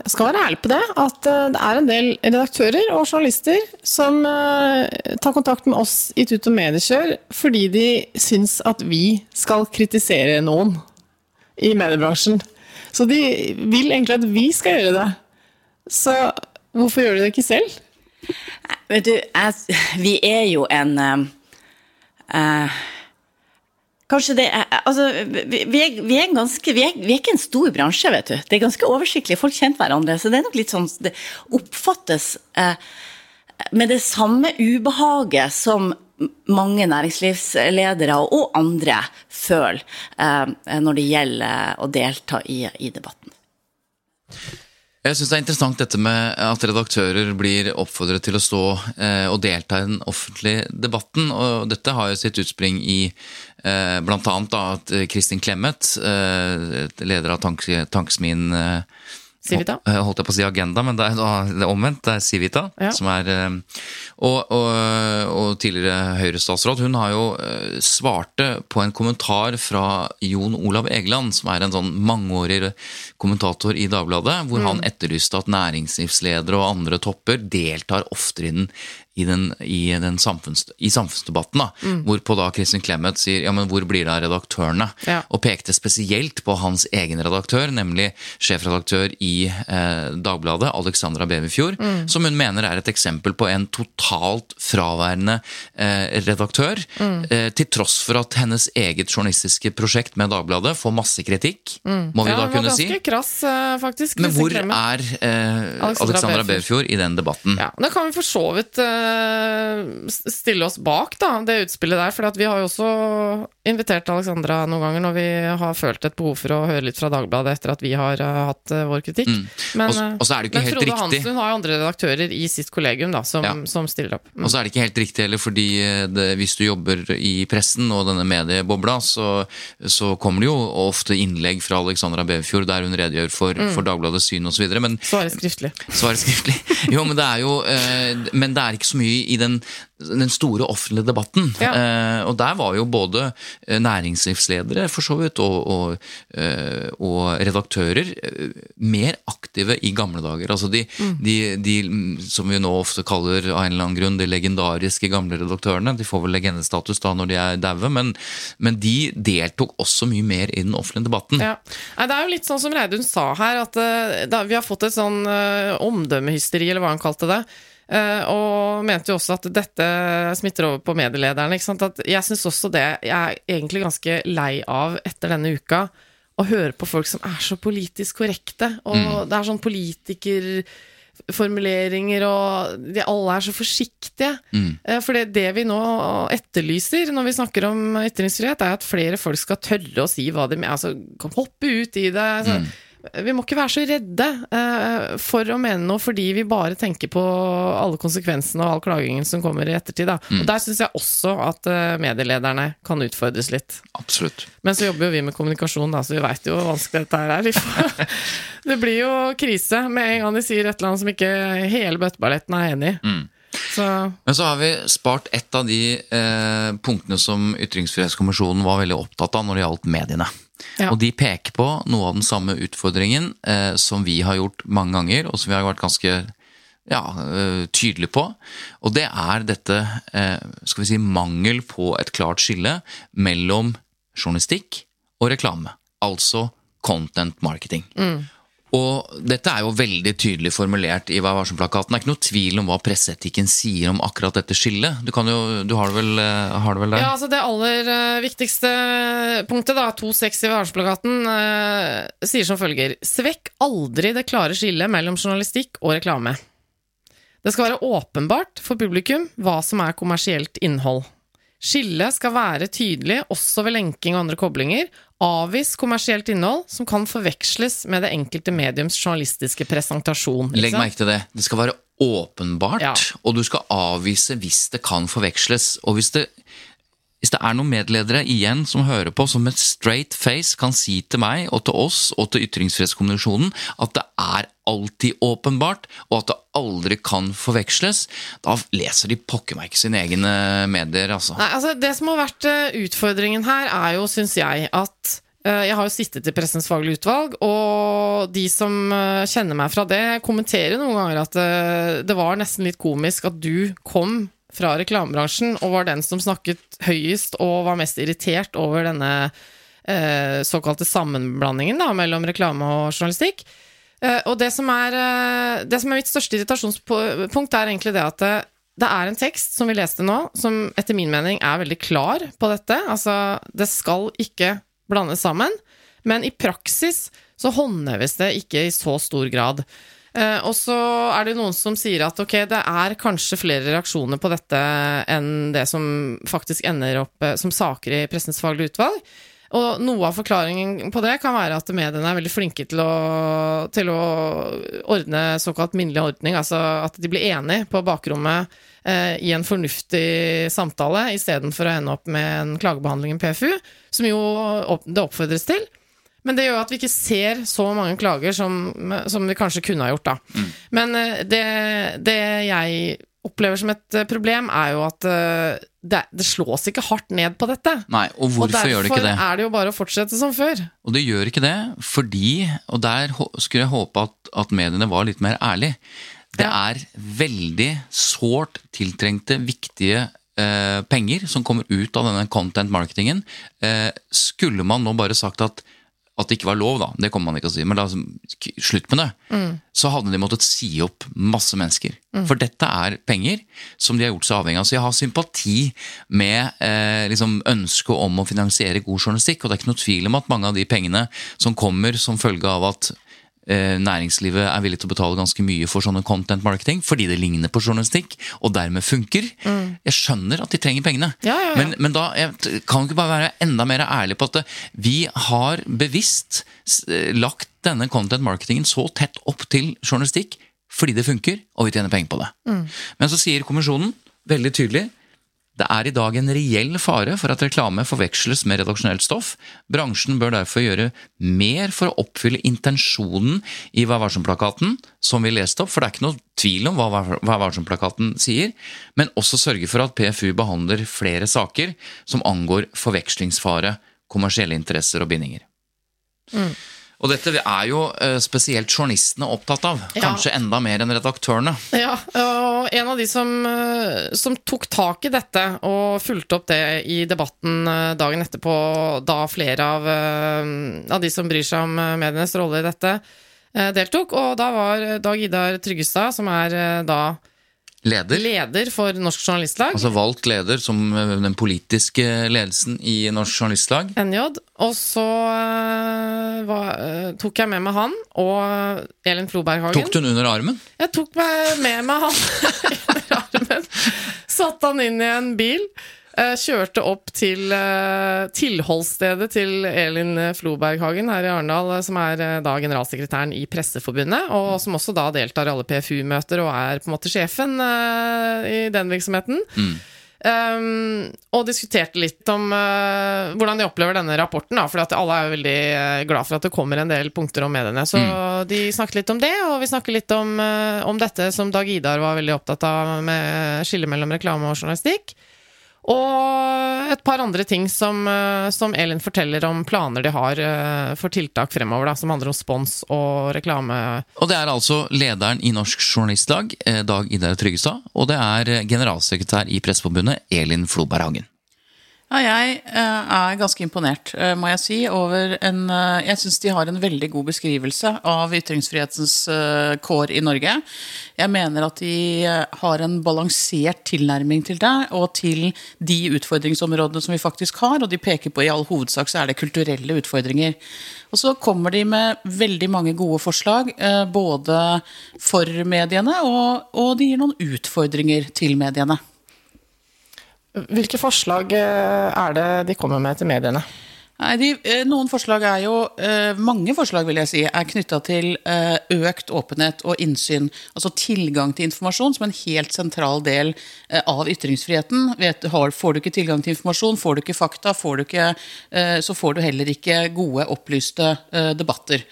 jeg skal være ærlig på det, at eh, det er en del redaktører og journalister som eh, tar kontakt med oss i Tut og Mediekjør fordi de syns at vi skal kritisere noen i mediebransjen. Så de vil egentlig at vi skal gjøre det. Så hvorfor gjør de det ikke selv? Vet du, jeg, vi er jo en uh, Kanskje det er Altså, vi er, vi er ganske vi er, vi er, ikke en stor bransje, vet du. Det er ganske oversiktlig. Folk kjenner hverandre. Så det er nok litt sånn Det oppfattes eh, med det samme ubehaget som mange næringslivsledere og andre føler eh, når det gjelder å delta i, i debatten. Jeg syns det er interessant dette med at redaktører blir oppfordret til å stå eh, og delta i den offentlige debatten. og Dette har jo sitt utspring i eh, bl.a. at Kristin Clemet, eh, leder av tank, Tankesmien eh, Civita? Holdt jeg på å si Agenda, men det er, det er omvendt. Det er Civita. Ja. som er, eh, og, og, og tidligere Høyre-statsråd. Hun har jo eh, svarte på en kommentar fra Jon Olav Egeland, som er en sånn mangeårig kommentator i Dagbladet, hvor mm. han etterlyste at næringslivsledere og andre topper deltar oftere i den i, den, i, den samfunns, i samfunnsdebatten. da, mm. Hvorpå da Kristin Clemet sier ja, men hvor blir det av redaktørene? Ja. Og pekte spesielt på hans egen redaktør, nemlig sjefredaktør i eh, Dagbladet, Alexandra Beverfjord, mm. som hun mener er et eksempel på en totalt fraværende eh, redaktør. Mm. Eh, til tross for at hennes eget journalistiske prosjekt med Dagbladet får masse kritikk, mm. må vi ja, da kunne si. Krass, eh, faktisk. Men hvor Clemet. er eh, Alexandra Beverfjord i den debatten? Ja, Det kan vi for så vidt Eh, stille oss bak da, det utspillet der. For vi har jo også invitert Alexandra noen ganger når vi har følt et behov for å høre litt fra Dagbladet etter at vi har uh, hatt uh, vår kritikk. Mm. Men, også, også men helt Frode riktig. Hansen har jo andre redaktører i sitt kollegium da, som, ja. som stiller opp. Mm. Og så er det ikke helt riktig heller, fordi det, hvis du jobber i pressen og denne mediebobla, så, så, kommer det jo ofte innlegg fra Alexandra Beverfjord der hun redegjør for, mm. for Dagbladets syn osv. Svaret skriftlig. Svaret skriftlig. Jo, men det er jo Men det er ikke så så mye i den, den store offentlige debatten. Ja. Eh, og der var jo både eh, næringslivsledere for så vidt, og, og, eh, og redaktører eh, mer aktive i gamle dager. Altså de, Mm. de, de som vi nå ofte kaller av en eller annen grunn de legendariske gamle redaktørene. De får vel legendestatus da når de er daue, men, men de deltok også mye mer i den offentlige debatten. Ja. Nei, det er jo litt sånn som Reidun sa her, at da, vi har fått et sånn omdømmehysteri, eller hva han kalte det. Eh, og mente jo også at dette smitter over på medielederne. At jeg syns også det Jeg er egentlig ganske lei av etter denne uka å høre på folk som er så politisk korrekte. Og det er sånn politikerformuleringer, og de alle er så forsiktige. Mm. For det, det vi nå etterlyser når vi snakker om ytringsfrihet, er at flere folk skal tørre å si hva de mener. Altså, hoppe ut i det. Altså, Vi må ikke være så redde eh, for å mene noe fordi vi bare tenker på alle konsekvensene og all klagingen som kommer i ettertid. Da. Og Der syns jeg også at eh, medielederne kan utfordres litt. Absolutt. Men så jobber jo vi med kommunikasjon, da, så vi veit jo hvor vanskelig dette her er. Det blir jo krise med en gang de sier et eller annet som ikke hele bøtteballetten er enig i. Så Men så har vi spart et av de eh, punktene som Ytringsfrihetskommisjonen var veldig opptatt av når det gjaldt mediene. Ja. Og de peker på noe av den samme utfordringen eh, som vi har gjort mange ganger, og som vi har vært ganske ja, eh, tydelige på. Og det er dette eh, skal vi si, mangel på et klart skille mellom journalistikk og reklame. Altså content marketing. Og dette er jo veldig tydelig formulert i Vær varsom-plakaten. Det er ikke noe tvil om hva presseetikken sier om akkurat dette skillet. Du, jo, du har, det vel, eh, har det vel der? Ja, altså Det aller eh, viktigste punktet, da, 2.6 i varsom-plakaten, eh, sier som følger Svekk aldri det klare skillet mellom journalistikk og reklame. Det skal være åpenbart for publikum hva som er kommersielt innhold. Skillet skal være tydelig også ved lenking og andre koblinger. Avvis kommersielt innhold som kan forveksles med det enkelte mediums journalistiske presentasjon. Liksom. Legg merke til det. Det skal være åpenbart, Ja. og du skal avvise hvis det kan forveksles. Og hvis det, hvis det er noen medledere igjen som hører på, som med straight face kan si til meg og til oss og til Ytringsfrihetskommisjonen at det er alltid åpenbart, og at det aldri kan forveksles, da leser de pokker meg ikke sine egne medier, altså. Nei, altså Det som har vært eh, utfordringen her, er jo, syns jeg, at eh, jeg har jo sittet i Pressens faglige utvalg, og de som eh, kjenner meg fra det, kommenterer noen ganger at det var nesten litt komisk at du kom fra reklamebransjen og var den som snakket høyest og var mest irritert over denne eh, såkalte sammenblandingen da, mellom reklame og journalistikk. Eh, og det som, er, eh, det som er mitt største irritasjonspunkt, er egentlig det at det, det er en tekst som vi leste nå, som etter min mening er veldig klar på dette. Altså, det skal ikke blandes sammen, men i praksis så håndheves det ikke i så stor grad. Eh, og så er det noen som sier at ok, det er kanskje flere reaksjoner på dette enn det som faktisk ender opp eh, som saker i Pressens faglige utvalg. Og noe av forklaringen på det kan være at mediene er veldig flinke til å, til å ordne såkalt minnelig ordning, altså at de blir enige på bakrommet eh, i en fornuftig samtale, istedenfor å ende opp med en klagebehandling i PFU, som jo det oppfordres til. Men det gjør at vi ikke ser så mange klager som, som vi kanskje kunne ha gjort, da. Men eh, det, det jeg opplever som et eh, problem, er jo at eh, det, det slås ikke hardt ned på dette. Nei, og hvorfor gjør det ikke det? Og derfor er det jo bare å fortsette som før. Og det gjør ikke det, fordi, og der skulle jeg håpe at, at mediene var litt mer ærlige, det Ja. er veldig sårt tiltrengte, viktige eh, penger som kommer ut av denne content marketingen. Eh, skulle man nå bare sagt at at det ikke var lov, da, det kommer man ikke til å si, men la oss slutt med det. Så hadde de måttet si opp masse mennesker. For dette er penger som de har gjort seg avhengig av. Så jeg har sympati med eh, liksom ønsket om å finansiere god journalistikk, og det er ikke noe tvil om at mange av de pengene som kommer som følge av at næringslivet er villig til å betale ganske mye for sånne content marketing, fordi det ligner på journalistikk, og dermed funker. Jeg skjønner at de trenger pengene. Ja, ja, ja. Men, men da jeg, kan vi ikke bare være enda mer ærlig på at det, vi har bevisst eh, lagt denne content marketingen så tett opp til journalistikk fordi det funker, og vi tjener penger på det. Men så sier kommisjonen veldig tydelig Det er i dag en reell fare for at reklame forveksles med redaksjonelt stoff. Bransjen bør derfor gjøre mer for å oppfylle intensjonen i Vær varsom-plakaten, som vi leste opp, for det er ikke noe tvil om hva Vær varsom-plakaten sier, men også sørge for at PFU behandler flere saker som angår forvekslingsfare, kommersielle interesser og bindinger. Mm. Og dette er jo eh, spesielt journalistene opptatt av. Kanskje ja. enda mer enn redaktørene. Ja, og en av de som, eh, som, tok tak i dette og fulgte opp det i debatten eh, dagen etterpå, da flere av, av de som bryr seg om medienes rolle i dette, deltok. Og da var Dag Idar Tryggestad, som er da Leder. leder for Norsk Journalistlag. Altså valgt leder som eh, den politiske ledelsen i Norsk Journalistlag. NJ. Og så uh, var, uh, tok jeg med meg han og Elin Floberghagen. Tok du den under armen? Jeg tok meg med meg han under armen. Satte han inn i en bil. Eh, kjørte opp til eh, tilholdsstedet til Elin Floberghagen her i Arendal, eh, som er da generalsekretæren i Presseforbundet, og som også da deltar i alle PFU-møter og er på en måte sjefen i den virksomheten. Mm. Um, og diskuterte litt om uh, hvordan de opplever denne rapporten. For alle er jo veldig glad for at det kommer en del punkter om mediene. Så mm. de snakket litt om det, og vi snakker litt om, uh, om dette som Dag Idar var veldig opptatt av, med skillet mellom reklame og journalistikk. Og et par andre ting som, eh, som, Elin forteller om planer de har eh, for tiltak fremover, da, som handler om spons og reklame. Og Det er altså lederen i Norsk Journalistlag, eh, Dag Idar Tryggestad, og det er generalsekretær i Presseforbundet, Elin Floberg Hagen. Ja, jeg eh, er ganske imponert, eh, må jeg si, over en eh, Jeg syns de har en veldig god beskrivelse av ytringsfrihetens kår i Norge. Jeg mener at de har en balansert tilnærming til det, og til de utfordringsområdene som vi faktisk har. Og de peker på i all hovedsak så er det kulturelle utfordringer. Og så kommer de med veldig mange gode forslag, både for mediene, og, og de gir noen utfordringer til mediene. Hvilke forslag eh, er det de kommer med til mediene? Nei, de, eh, Noen forslag er jo eh, Mange forslag vil jeg si, er knytta til økt åpenhet og innsyn. Altså tilgang til informasjon som en helt sentral del av ytringsfriheten. Får du ikke tilgang til informasjon, får du ikke fakta, får du ikke, så får du heller ikke gode, opplyste debatter.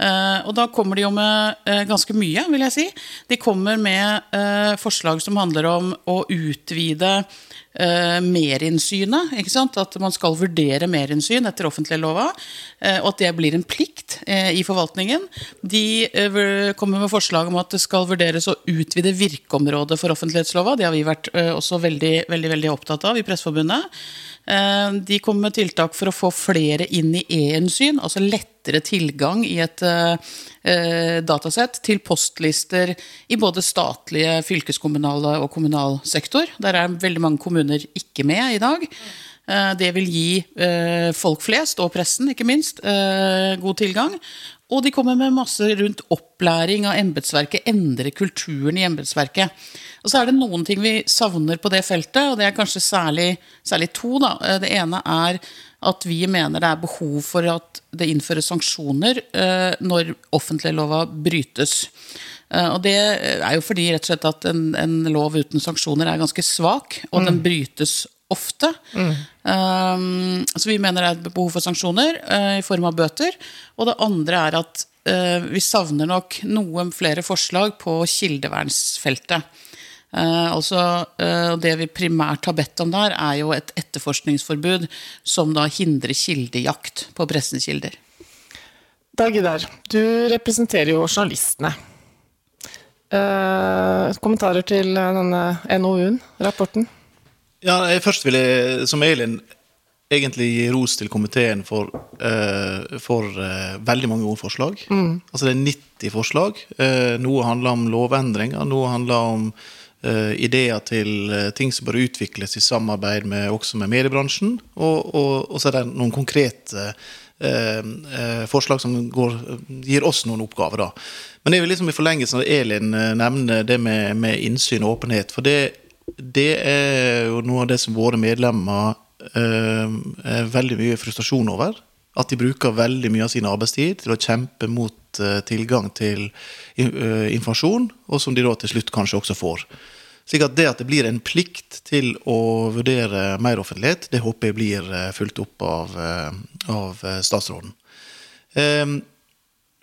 Og da kommer de jo med ganske mye, vil jeg si. De kommer med forslag som handler om å utvide merinnsynet. ikke sant? At man skal vurdere merinnsyn etter offentliglova. og at det blir en plikt i forvaltningen. De kommer med forslag om at det skal vurderes å utvide virkeområdet for offentlighetslova. Det har vi vært også veldig, veldig, veldig opptatt av i Presseforbundet. Eh, de kommer med tiltak for å få flere inn i e-innsyn, altså lettere tilgang i et eh, datasett til postlister i både statlige, fylkeskommunale og kommunal sektor. Der er veldig mange kommuner ikke med i dag. Eh, det vil gi folk flest, og pressen ikke minst, god tilgang. Og de kommer med masse rundt opplæring av embetsverket, endre kulturen i embetsverket. Og så er det noen ting vi savner på det feltet, og det er kanskje særlig, særlig to. Da. Det ene er at vi mener det er behov for at det innføres sanksjoner eh, når offentliglova brytes. Eh, og det er jo fordi rett og slett at en, en lov uten sanksjoner er ganske svak, og mm. den brytes ofte. Mm. Um, så vi mener det er et behov for sanksjoner uh, i form av bøter. Og det andre er at uh, vi savner nok noen flere forslag på kildevernsfeltet. Uh, altså, Det vi primært har bedt om der, er jo et etterforskningsforbud som da hindrer kildejakt på pressens kilder. Dag Idar, du representerer jo journalistene. Kommentarer til denne NOU-en, rapporten? Ja, Først vil jeg, som Elin, egentlig gi ros til komiteen for, for veldig mange gode forslag. Mm. Altså Det er 90 forslag. noe handler om lovendringer, noe handler om uh, ideer til uh, ting som bør utvikles i samarbeid med, også med mediebransjen. Og, og, og så er det noen konkrete uh, forslag som går, gir oss noen oppgaver. da. Men det vil liksom i forlengelsen av Elin nevner det med, med, innsyn og åpenhet. For det, det, er jo noe av det som våre medlemmer er veldig mye frustrasjon over. At de bruker veldig mye av sin arbeidstid til å kjempe mot tilgang til informasjon, og som de da til slutt kanskje også får. Slik at det at det blir en plikt til å vurdere meroffentlighet, det håper jeg blir eh, fulgt opp av, eh, av eh, statsråden.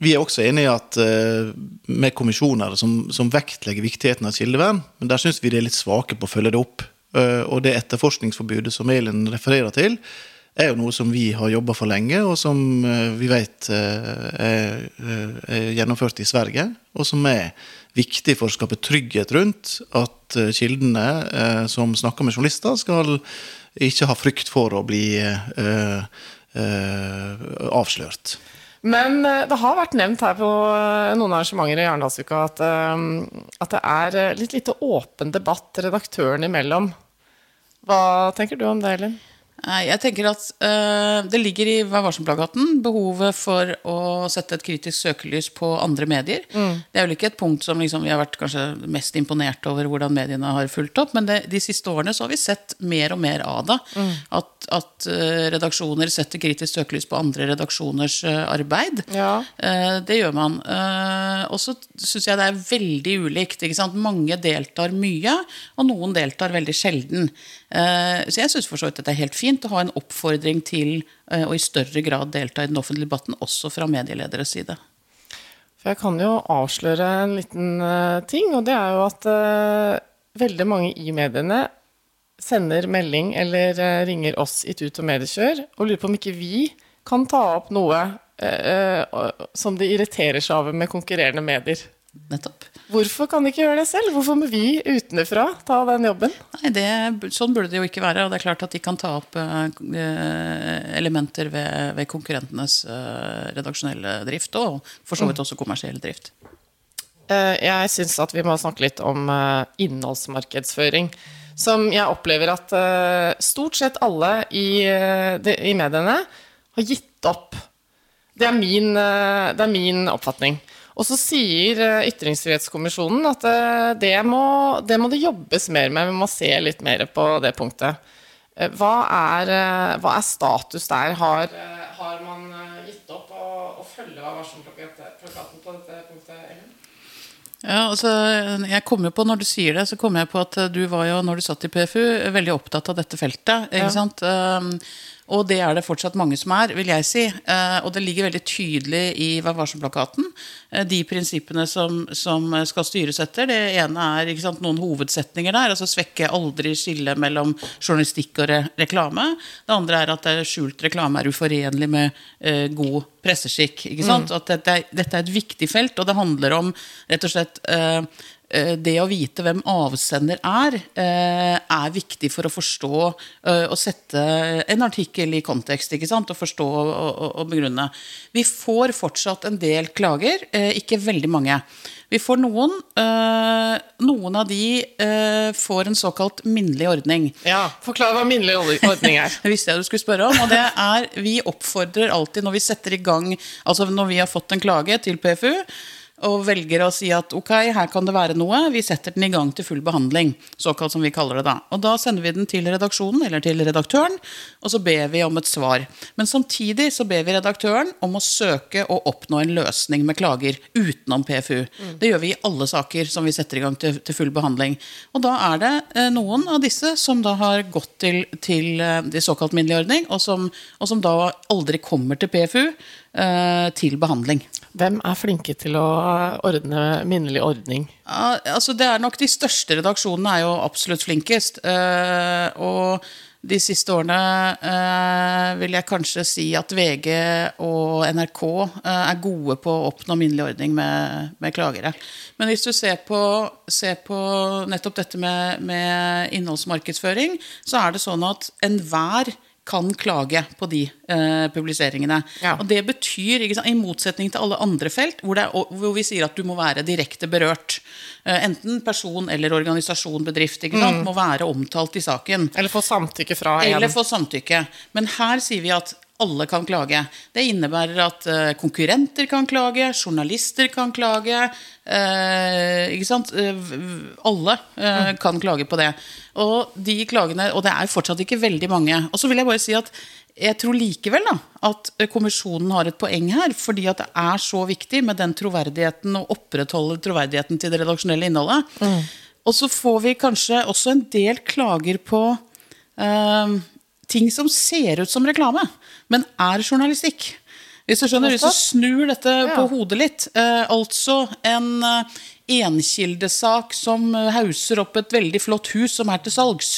Vi er også enig i at eh, med kommisjoner som, som vektlegger viktigheten av kildevern, men der syns vi de er litt svake på å følge det opp. Eh, og det etterforskningsforbudet som Elin refererer til, er jo noe som vi har jobba for lenge, og som eh, vi vet er, er gjennomført i Sverige, og som er viktig for å skape trygghet rundt at kildene som snakker med journalister, skal ikke ha frykt for å bli avslørt. Men eh, det har vært nevnt her på eh, noen arrangementer i Arendalsuka at, eh, at det er litt lite åpen debatt redaktørene imellom. Hva tenker du om det, Elin? Jeg tenker at uh, Det ligger i Vær varsom-plakaten behovet for å sette et kritisk søkelys på andre medier. Det er vel ikke et punkt som liksom, vi har vært kanskje mest imponert over hvordan mediene har fulgt opp, men det, de siste årene så har vi sett mer og mer av det. At, at uh, redaksjoner setter kritisk søkelys på andre redaksjoners uh, arbeid. Ja. Det gjør man. Og så syns jeg det er veldig ulikt. Mange deltar mye, og noen deltar veldig sjelden. Så jeg syns for så vidt det er helt fint å ha en oppfordring til eh, å i større grad delta i den offentlige debatten, også fra medielederes side. For jeg kan jo avsløre en liten eh, ting, og det er jo at eh, veldig mange i mediene sender melding eller eh, ringer oss i Tut og Mediekjør og lurer på om ikke vi kan ta opp noe eh, eh, som de irriterer seg over med konkurrerende medier. Nettopp. Hvorfor kan de ikke gjøre det selv? Hvorfor må vi utenfra ta den jobben? Nei, det, Sånn burde det jo ikke være. Og det er klart at de kan ta opp eh, eh, elementer ved, ved konkurrentenes eh, redaksjonelle drift, og for så vidt også kommersiell drift. Jeg syns at vi må snakke litt om innholdsmarkedsføring. Som jeg opplever at stort sett alle i, i mediene har gitt opp. Det er min, det er min oppfatning. Og så sier eh, Ytringsfrihetskommisjonen at eh, det må, det må det jobbes mer med. Vi må se litt mer på det punktet. Eh, Hva er, hva er status der? Har, har man gitt opp å, å følge av varselplakaten på dette punktet? Ellen? Ja, altså, jeg kommer på, Når du sier det, så kommer jeg på at du var jo, når du satt i PFU, veldig opptatt av dette feltet. ikke Ja. sant? Og det er det fortsatt mange som er, vil jeg si. Eh, og det ligger veldig tydelig i Vær varsom-plakaten. eh, de prinsippene som, som skal styres etter. Det ene er sant, noen hovedsetninger der. altså Svekke aldri skillet mellom journalistikk og re reklame. Det andre er at skjult reklame er uforenlig med eh, god presseskikk. ikke sant? At dette dette er et viktig felt, og det handler om rett og slett eh, det å vite hvem avsender er, eh, er viktig for å forstå eh, og sette en artikkel i kontekst. ikke sant? Og forstå og, og, og begrunne. Vi får fortsatt en del klager, eh, ikke veldig mange. Vi får noen. eh, Noen av de eh, får en såkalt minnelig ordning. Ja, Forklar hva minnelig ordning er. Det visste jeg du skulle spørre om. Og det er, vi oppfordrer alltid når vi setter i gang Altså når vi har fått en klage til PFU og velger å si at ok, her kan det være noe, vi setter den i gang til full behandling. Såkalt som vi kaller det da. Og da sender vi den til redaksjonen eller til redaktøren, og så ber vi om et svar. Men samtidig så ber vi redaktøren om å søke å oppnå en løsning med klager utenom PFU. Det gjør vi i alle saker som vi setter i gang til, til full behandling. Og da er det eh, noen av disse som da har gått til, til eh, de såkalt minnelig ordning, og som, og som da aldri kommer til PFU eh, til behandling. Hvem er flinke til å ordne minnelig ordning? Altså det er nok De største redaksjonene er jo absolutt flinkest. eh, og de siste årene eh, vil jeg kanskje si at VG og NRK eh, er gode på å oppnå minnelig ordning med, med klagere. Men hvis du ser på, ser på nettopp dette med, med innholdsmarkedsføring, så er det sånn at enhver kan klage på de eh, publiseringene. Ja. Og det betyr, ikke sant, i motsetning til alle andre felt, hvor, er, hvor vi sier at du må være direkte berørt, eh, enten person eller organisasjon, bedrift, ikke sant, må være omtalt i saken. Eller få samtykke fra en? Eller få samtykke. Men her sier vi at alle kan klage. Det innebærer at eh, konkurrenter kan klage, journalister kan klage. eh, ikke sant? Eh, alle eh, kan klage på det. Og de klagene, og det er fortsatt ikke veldig mange. Og så vil jeg bare si at jeg tror likevel da, at kommisjonen har et poeng her, fordi at det er så viktig med den troverdigheten, og opprettholde troverdigheten til det redaksjonelle innholdet. Og så får vi kanskje også en del klager på eh, ting som ser ut som reklame, men er journalistikk. Hvis du skjønner, hvis du snur dette på hodet litt. Eh, altså en eh, enkildesak som eh, hauser opp et veldig flott hus som er til salgs,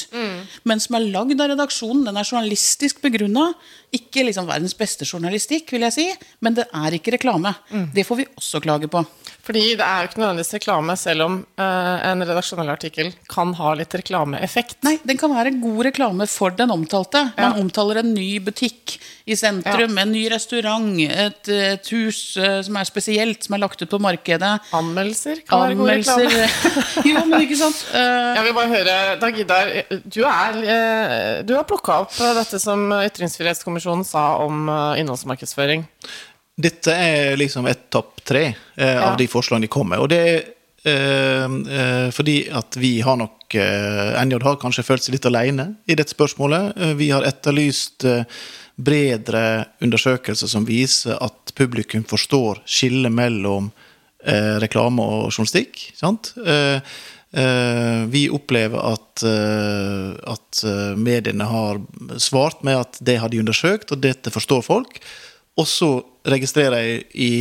men som er lagd av redaksjonen. Den er journalistisk begrunna. Ikke liksom verdens beste journalistikk, vil jeg si, men det er ikke reklame. Det får vi også klage på. Fordi det er jo ikke nødvendigvis reklame, selv om eh, en redaksjonell artikkel kan ha litt reklameeffekt. Nei, den kan være god reklame for den omtalte. Man omtaler en ny butikk i sentrum, en ny restaurant, et, et hus uh, som er spesielt, som er lagt ut på markedet. Anmeldelser kan være god reklame. Anmeldelser. jo, men ikke sant? Uh, Jeg vil bare høre, Dag Idar, du, er, eh, du har plukka opp eh, dette som Ytringsfrihetskommisjonen sa om eh, innholdsmarkedsføring. Dette er liksom et topp tre eh, av de forslagene de kom med. Og det er eh, eh, fordi at vi har nok eh, NJ har kanskje følt seg litt alene i dette spørsmålet. Eh, vi har etterlyst bredere undersøkelser som viser at publikum forstår skillet mellom eh, reklame og journalistikk. Sant? Eh, vi opplever at, eh, at eh, mediene har svart med at det har de undersøkt, og dette forstår folk. Og så registrerer jeg i,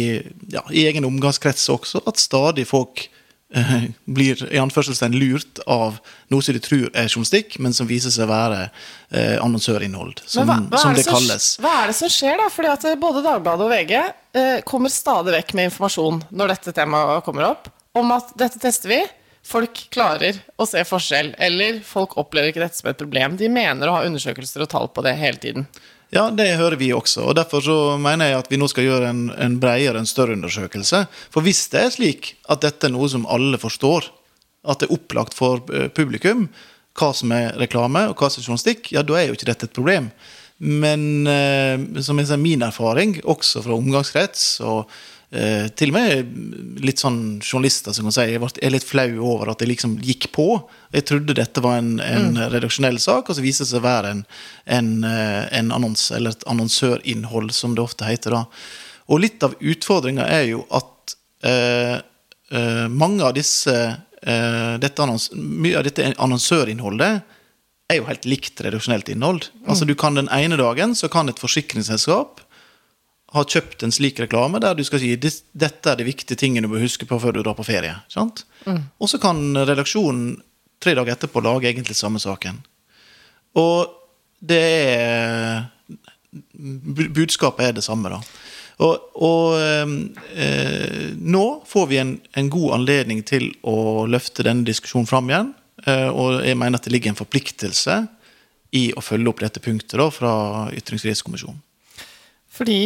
ja, i egen omgangskrets også at stadig folk eh, blir i anførselstegn lurt av noe som de tror er journalistikk, men som viser seg å være eh, annonsørinnhold, som, hva, hva, som det det kalles. hva er det som skjer, da? Fordi at eh, både Dagbladet og VG eh, kommer stadig vekk med informasjon når dette temaet kommer opp, om at dette tester vi. Folk klarer å se forskjell, eller folk opplever ikke dette som et problem. De mener å ha undersøkelser og tall på det hele tiden. Ja, det hører vi også. og Derfor så mener jeg at vi nå skal gjøre en, en bredere, en større undersøkelse. For hvis det er slik at dette er noe som alle forstår, at det er opplagt for eh, publikum hva som er reklame og hva som er journalistikk, ja, da er jo ikke dette et problem. Men eh, som jeg sier, min erfaring, også fra omgangskrets og eh, til og med litt sånn journalister som kan si jeg er litt flau over at jeg liksom gikk på. Jeg trodde dette var en, en redaksjonell sak, og så viser det seg å være en, en, eh, en annons, eller et annonsørinnhold, som det ofte heter. da. Og litt av utfordringa er jo at eh, eh, mange av disse eh, dette annons, Mye av dette annonsørinnholdet er jo helt likt redaksjonelt innhold. Altså du kan Den ene dagen så kan et forsikringsselskap ha kjøpt en slik reklame der du skal si dette er de viktige tingene du bør huske på før du drar på ferie. Mm. Og så kan redaksjonen tre dager etterpå lage egentlig samme saken. Og det er Budskapet er det samme, da. Og, og eh, nå får vi en, en god anledning til å løfte denne diskusjonen fram igjen. Eh, og jeg mener at det ligger en forpliktelse i å følge opp dette punktet da, fra Ytringsfrihetskommisjonen. Fordi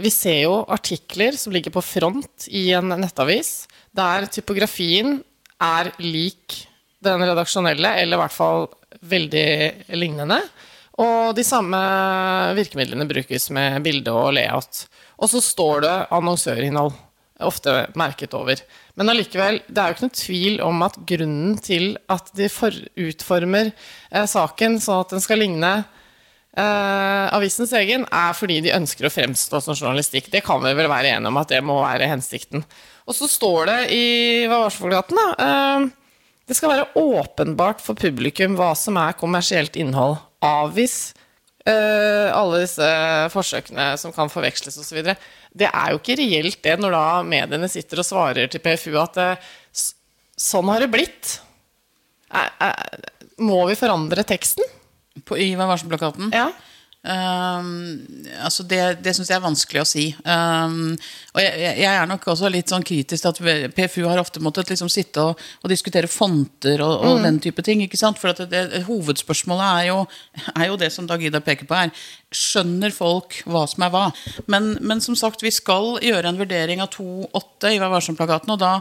vi ser jo artikler som ligger på front i en nettavis, der typografien er lik den redaksjonelle, eller i hvert fall veldig lignende. Og de samme virkemidlene brukes med bilde og layout. Og så står det annonsørinnhold, ofte merket over. Men allikevel, det er jo ikke noe tvil om at grunnen til at de for, utformer eh, saken sånn at den skal ligne eh, avisens egen, er fordi de ønsker å fremstå som journalistikk. Det kan vi vel være enige om at det må være hensikten. Og så står det i Hva var det da? Eh, det skal være åpenbart for publikum hva som er kommersielt innhold. Avvis uh, alle disse forsøkene som kan forveksles osv. Det er jo ikke reelt det når da mediene sitter og svarer til PFU at eh, sånn har det blitt. Må vi forandre teksten? På, I Vær varsom-plakaten. Ja. Um, altså det det syns jeg er vanskelig å si. Um, og jeg, jeg er nok også litt sånn kritisk til at PFU har ofte måttet liksom sitte og, og diskutere fonter og, og den type ting. For at det, det, hovedspørsmålet er jo, er jo det som Dag Ida peker på her. Skjønner folk hva som er hva? Men, men som sagt, vi skal gjøre en vurdering av 2.8 i Vær varsom-plakaten. Og da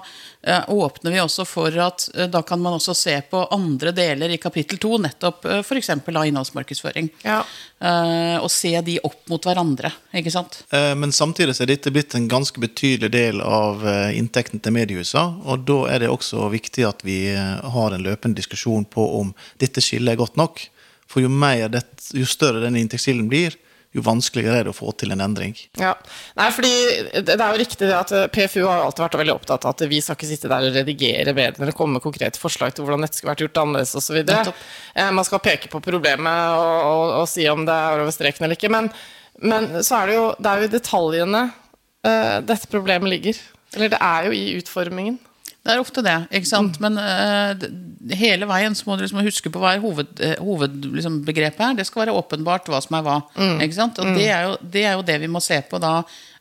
eh, åpner vi også for at eh, da kan man også se på andre deler i kapittel 2, nettopp eh, f.eks. av innholdsmarkedsføring. Ja. Eh, og se de opp mot hverandre. ikke sant? Eh, Men samtidig så er dette blitt en ganske betydelig del av eh, inntekten til mediehusene. Og da er det også viktig at vi eh, har en løpende diskusjon på om dette skillet er godt nok. For jo, mer det, jo større denne inntektskilden blir, jo vanskeligere er det å få til en endring. Ja, Nei, fordi Det er jo riktig det at PFU har alltid vært veldig opptatt av at vi skal ikke sitte der og redigere bedre eller komme med konkrete forslag til hvordan dette skulle vært gjort annerledes osv. Eh, man skal peke på problemet og, og, og, si om det er over streken eller ikke. Men, men så er det jo det er jo i detaljene uh, dette problemet ligger. Eller det er jo i utformingen. Det er ofte det, ikke sant. Mm. Men uh, hele veien så må du liksom huske på hva er hoved, uh, hovedbegrepet liksom, her. Det skal være åpenbart hva som er hva. Mm. ikke sant? Og mm. det, er jo, det, er jo, det vi må se på da,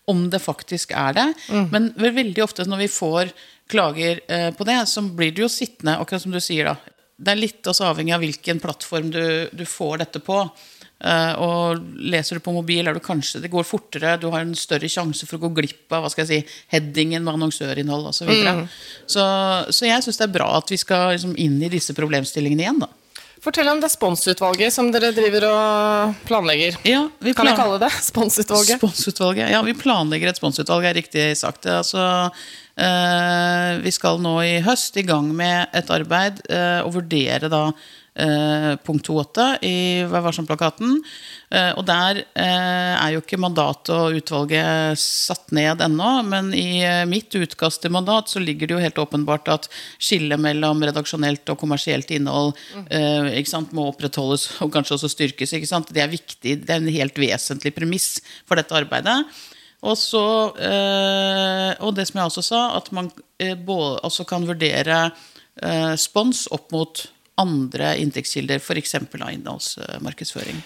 om det faktisk er det. Mm. Men veldig ofte når vi får klager uh, på det, så blir det jo sittende, akkurat som du sier da. Det er litt også avhengig av hvilken plattform du, du får dette på. Uh, og leser du på mobil, er du kanskje, det går fortere, du har en større sjanse for å gå glipp av hva skal jeg si, headingen med annonsørinnhold osv. Så, mm. så Så jeg syns det er bra at vi skal liksom, inn i disse problemstillingene igjen. da. Fortell om det sponsutvalget som dere driver og planlegger. Ja, plan kan jeg kalle det sponsutvalget? Sponsutvalget, Ja, vi planlegger et sponsutvalg, er riktig sagt. Altså, uh, vi skal nå i høst i gang med et arbeid uh, og vurdere da eh, punkt 2.8 i Vær varsom-plakaten. Eh, og der eh, er jo ikke mandatet og utvalget satt ned ennå, men i mitt utkast til mandat så ligger det jo helt åpenbart at skillet mellom redaksjonelt og kommersielt innhold sant, må opprettholdes og kanskje også styrkes. Det er viktig, det er en helt vesentlig premiss for dette arbeidet. Og, så, og det som jeg også sa, at man både, også kan vurdere spons opp mot andre inntektskilder, f.eks. av innholdsmarkedsføring.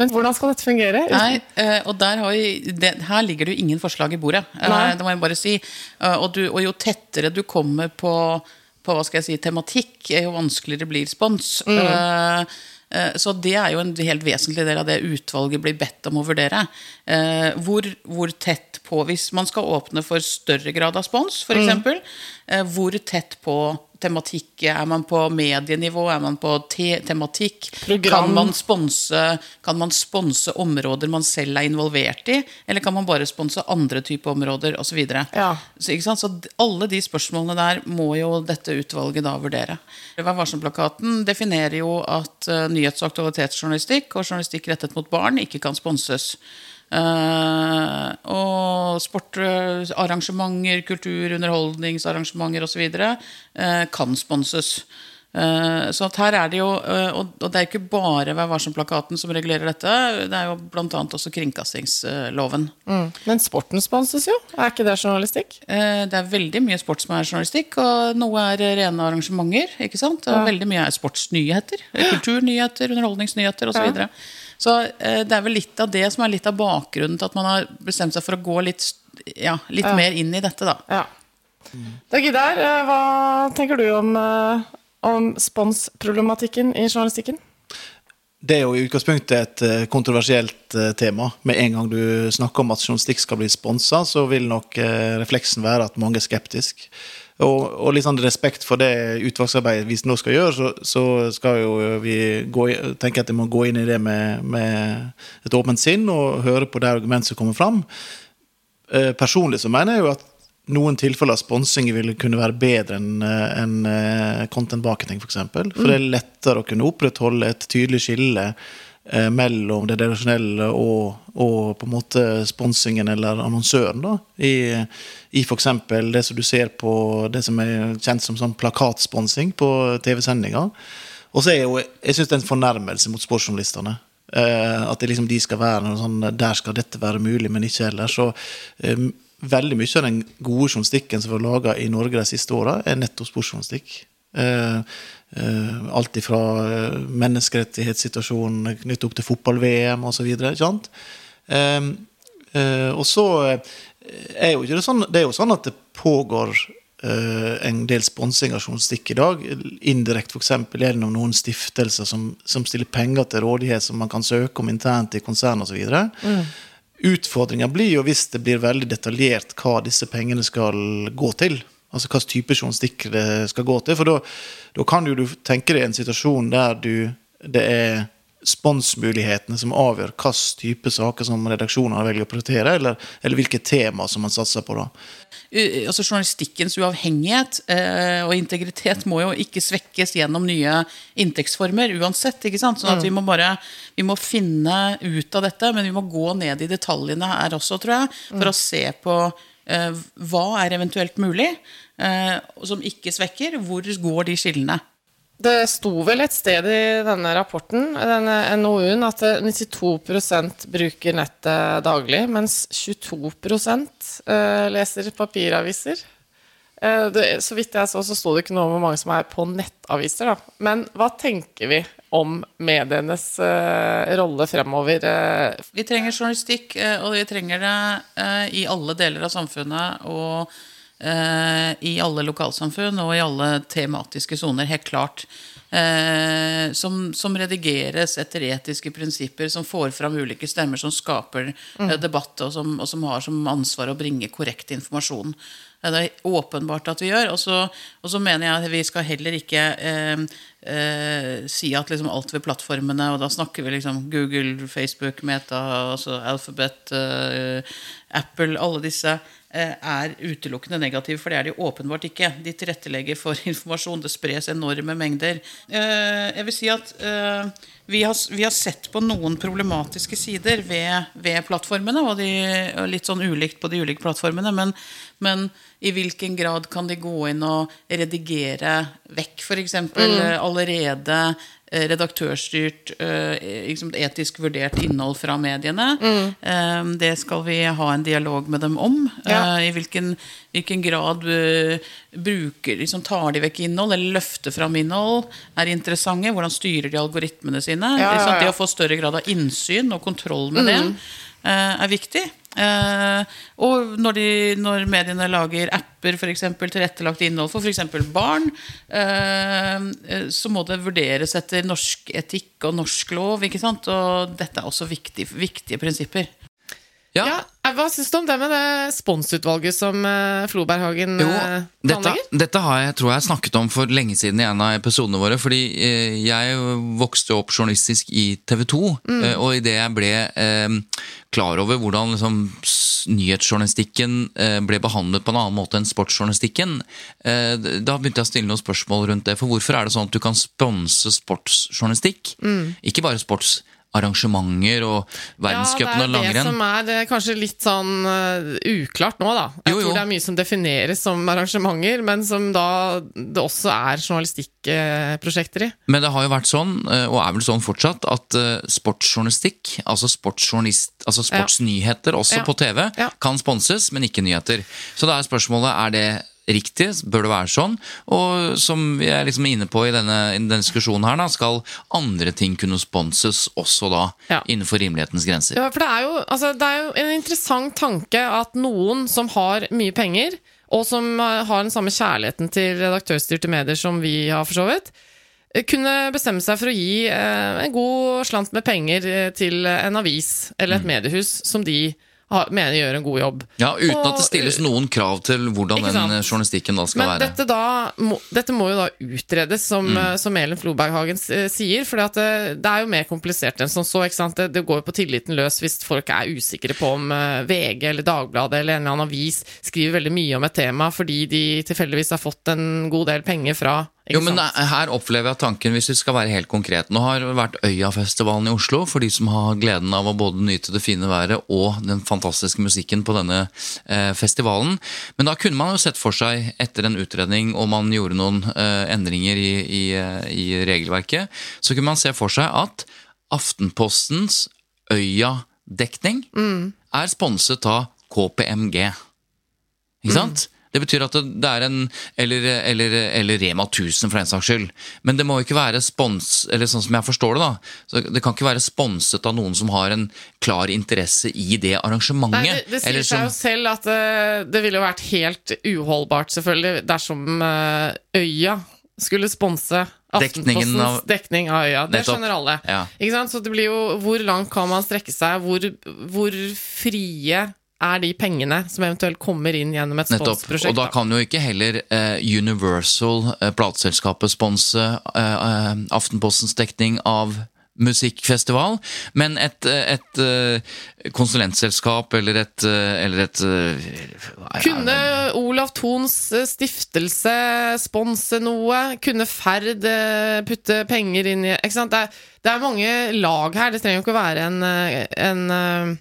Men hvordan skal dette fungere? Nei, eh, og vi, det, Her ligger det jo ingen forslag i bordet. Eh, Nei. Det må jeg bare si. Eh, og, du, og jo tettere du kommer på, på, hva skal jeg si, tematikk, jo vanskeligere blir spons. Mm. Så det er jo en helt vesentlig del av det utvalget blir bedt om å vurdere. Hvor, hvor tett på, hvis man skal åpne for større grad av spons, f.eks., mm. hvor tett på tematikk? Er man på medienivå? Er man på te tematikk? Program. Kan man, sponse, kan man sponse områder man selv er involvert i? Eller kan man bare sponse andre typer områder osv.? Så, ja. så, så alle de spørsmålene der må jo dette utvalget da vurdere. Vær varsom-plakaten definerer jo at uh, nyhets- og aktualitetsjournalistikk og journalistikk rettet mot barn ikke kan sponses. Uh, og sportarrangementer, kultur, underholdningsarrangementer osv. Uh, kan sponses. Uh, så her er det jo, uh, og, det er ikke bare Vær varsom-plakaten som regulerer dette, det er jo bl.a. også kringkastingsloven. Mm. Men sporten sponses jo, er ikke det journalistikk? Uh, det er veldig mye sport som er journalistikk, og noe er rene arrangementer. ikke sant? Og ja. veldig mye er sportsnyheter, kulturnyheter, underholdningsnyheter osv. Så, så uh, det er vel litt av det som er litt av bakgrunnen til at man har bestemt seg for å gå litt, ja, litt ja. mer inn i dette, da. Ja. Dag Idar, hva tenker du om om sponsproblematikken i journalistikken? Det er jo i utgangspunktet et eh, kontroversielt eh, tema. Med en gang du snakker om at journalistikk skal bli sponsa, så vil nok eh, refleksen være at mange er skeptiske. Og, og litt sånn respekt for det utvalgsarbeidet vi nå skal gjøre, så, så skal jo vi gå, tenke at vi må gå inn i det med, med et åpent sinn og høre på det argumentet som kommer fram. Personlig så mener jeg jo at noen tilfeller av sponsing vil kunne være bedre enn en eh, content marketing, f.eks. For, for det er lettere å kunne opprettholde et tydelig skille eh, mellom det redaksjonelle og, og, på en måte sponsingen eller annonsøren. da, I, i f.eks. det som du ser på det som er kjent som sånn plakatsponsing på TV-sendinger. Og så er jo, jeg syns det er en fornærmelse mot sportsjournalistene. Eh, at liksom de skal være noe sånn Der skal dette være mulig, men ikke ellers. Så eh, veldig mye av den gode journalistikken som var laga i Norge de siste åra, er nettopp sportsjournalistikk. Eh, alt ifra eh, menneskerettighetssituasjonen knyttet opp til fotball-VM osv. Eh, eh, og så eh, er jo ikke det sånn Det er jo sånn at det pågår eh, en del sponsing av journalistikk i dag. Indirekte f.eks. gjennom noen stiftelser som, som, stiller penger til rådighet som man kan søke om internt i konsern osv. Mm. Utfordringa blir jo hvis det blir veldig detaljert hva disse pengene skal gå til. Altså hvilken type journalistikk det skal gå til. For da, kan du tenke deg en situasjon der du, det er sponsmulighetene som avgjør hvilken type saker som redaksjonene velger å prioritere, eller, eller hvilke tema som man satser på. da. Altså Journalistikkens uavhengighet eh, og integritet må jo ikke svekkes gjennom nye inntektsformer uansett. ikke sant? Sånn at vi må bare vi må finne ut av dette, men vi må gå ned i detaljene her også, tror jeg, for å se på hva er eventuelt mulig, som ikke svekker. Hvor går de skillene? Det sto vel et sted i denne rapporten, denne NOU-en, at 92% bruker nettet daglig, mens 22 eh, leser papiraviser. Eh, det, så vidt jeg så, så sto det ikke noe om hvor mange som er på nettaviser. Da. Men hva tenker vi om medienes uh, rolle fremover? Vi trenger journalistikk, og vi trenger det uh, i alle deler av samfunnet. og i alle lokalsamfunn og i alle tematiske soner, helt klart. Eh, som, som, redigeres etter etiske prinsipper, som får fram ulike stemmer, som skaper mm. debatt, og som, og som, har som ansvar å bringe korrekt informasjon. Det er åpenbart at vi gjør. Og så, og så mener jeg at vi skal heller ikke eh, eh, si at liksom alt ved plattformene, og da snakker vi liksom Google, Facebook, Meta, altså Alphabet, eh, Apple, alle disse er utelukkende negative, for det er de åpenbart ikke. De tilrettelegger for informasjon. Det spres enorme mengder. Eh, jeg vil si at eh, vi har, vi har sett på noen problematiske sider ved, ved plattformene, og, de, og, litt sånn ulikt på de ulike plattformene. Men, men, i hvilken grad kan de gå inn og redigere vekk f.eks. Mm. allerede Eh, redaktørstyrt, eh, liksom etisk vurdert innhold fra mediene. Mm. Eh, det skal vi ha en dialog med dem om. Ja. I hvilken, hvilken grad bruker, liksom tar de vekk innhold, eller løfter fram innhold, er interessante. Hvordan styrer de algoritmene sine? Ja, ja, det å få større grad av innsyn og kontroll med mm. det er viktig. Uh, og når, de, når, mediene lager apper, for eksempel, tilrettelagt innhold for f.eks. barn, uh, så må det vurderes etter norsk etikk og norsk lov. ikke sant? Og dette er også viktig, viktige prinsipper. Ja. ja. Hva syns du om det med det sponsutvalget som Floberghagen jo, dette, dette, har jeg, tror jeg snakket om for lenge siden i en av episodene våre. Fordi jeg vokste opp journalistisk i TV 2, mm. og idet jeg ble klar over hvordan liksom, nyhetsjournalistikken ble behandlet på en annen måte enn sportsjournalistikken, da begynte jeg å stille noen spørsmål rundt det. For hvorfor er det sånn at du kan sponse sportsjournalistikk? Mm. Ikke bare sports arrangementer og verdenscupen ja, og langrenn. Det er det som er eh, kanskje litt sånn uh, uklart nå, da. Jeg jo, jo. tror det er mye som defineres som arrangementer, men som da det også er journalistikkprosjekter i. Men det har jo vært sånn, eh, og er vel sånn fortsatt, at sportsjournalistikk, altså, altså sportsnyheter også ja. på TV, kan sponses, men ikke nyheter. Så da er spørsmålet er det riktig? Bør det være sånn? Og som vi er liksom inne på i denne, i denne diskusjonen her, da, skal andre ting kunne sponses også da, ja. innenfor rimelighetens grenser? Ja, for det er, jo, altså, det er jo en interessant tanke at noen som har mye penger, og som har den samme kjærligheten til redaktørstyrte medier som vi har, for så vidt, kunne bestemme seg for å gi eh, en god slant med penger eh, til en avis eller et mm. mediehus som de mener gjør en god jobb. Ja, Uten og, at det stilles noen krav til hvordan den journalistikken da skal Men være. Dette, da, må, dette må jo da utredes, som, mm. Eh, som Elin Floberghagen eh, sier. For det, eh, det, er jo mer komplisert enn som så. Det, det, går jo på tilliten løs hvis folk er usikre på om VG eller Dagbladet eller en eller annen avis skriver veldig mye om et tema fordi de tilfeldigvis har fått en god del penger fra jo, men Her opplever jeg tanken, hvis vi skal være helt konkret. Nå har det vært Øyafestivalen i Oslo for de som har gleden av å både nyte det fine været og den fantastiske musikken på denne eh, festivalen. Men da kunne man jo sett for seg, etter en utredning og man gjorde noen eh, endringer i, i, eh, i, regelverket, så kunne man se for seg at Aftenpostens Øya-dekning mm. er sponset av KPMG. Ikke sant? Det betyr at det er en Eller, eller, eller Rema 1000, for den saks skyld. Men det må jo ikke være spons, eller sånn som jeg forstår det, da. Så det kan ikke være sponset av noen som har en klar interesse i det arrangementet. Nei, det, det sier seg jo selv at det, eh, det ville jo vært helt uholdbart, selvfølgelig, dersom eh, Øya skulle sponse Aftenpostens av, dekning av øya. Det nettopp. skjønner alle. Ja. Så det blir jo Hvor langt kan man strekke seg? Hvor, hvor frie er de pengene som eventuelt kommer inn gjennom et sponsprosjekt. Og da kan jo ikke heller eh, Universal, eh, plateselskapet, sponse eh, Aftenpostens dekning av musikkfestival, men et, et, et konsulentselskap eller et, eh, eller et eh, Kunne Olav Thons eh, stiftelse sponse noe? Kunne Ferd eh, putte penger inn i Ikke sant? Det er, det er mange lag her. Det trenger jo ikke å være en, eh, en eh,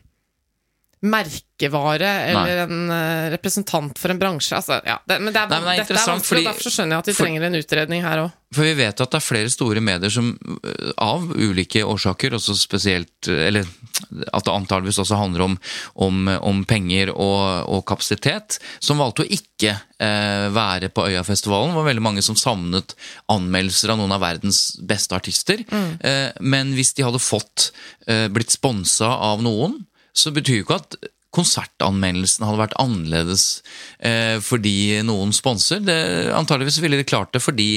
merkevare eller en eh, representant for en bransje. Altså, ja, det, men det er, Nei, men det er dette er vanskelig, fordi- og derfor så skjønner jeg at vi for- trenger en utredning her òg. For vi vet jo at det er flere store medier som øh, av ulike årsaker, også spesielt øh, Eller at det antageligvis også handler om, om, om penger og, og kapasitet, som valgte å ikke eh, være på Øyafestivalen. Det var veldig mange som savnet anmeldelser av noen av verdens beste artister. Eh, men hvis de hadde fått eh, blitt sponsa av noen, så betyr jo ikke at konsertanmeldelsen hadde vært annerledes eh, fordi noen sponser. Antageligvis ville de klart det fordi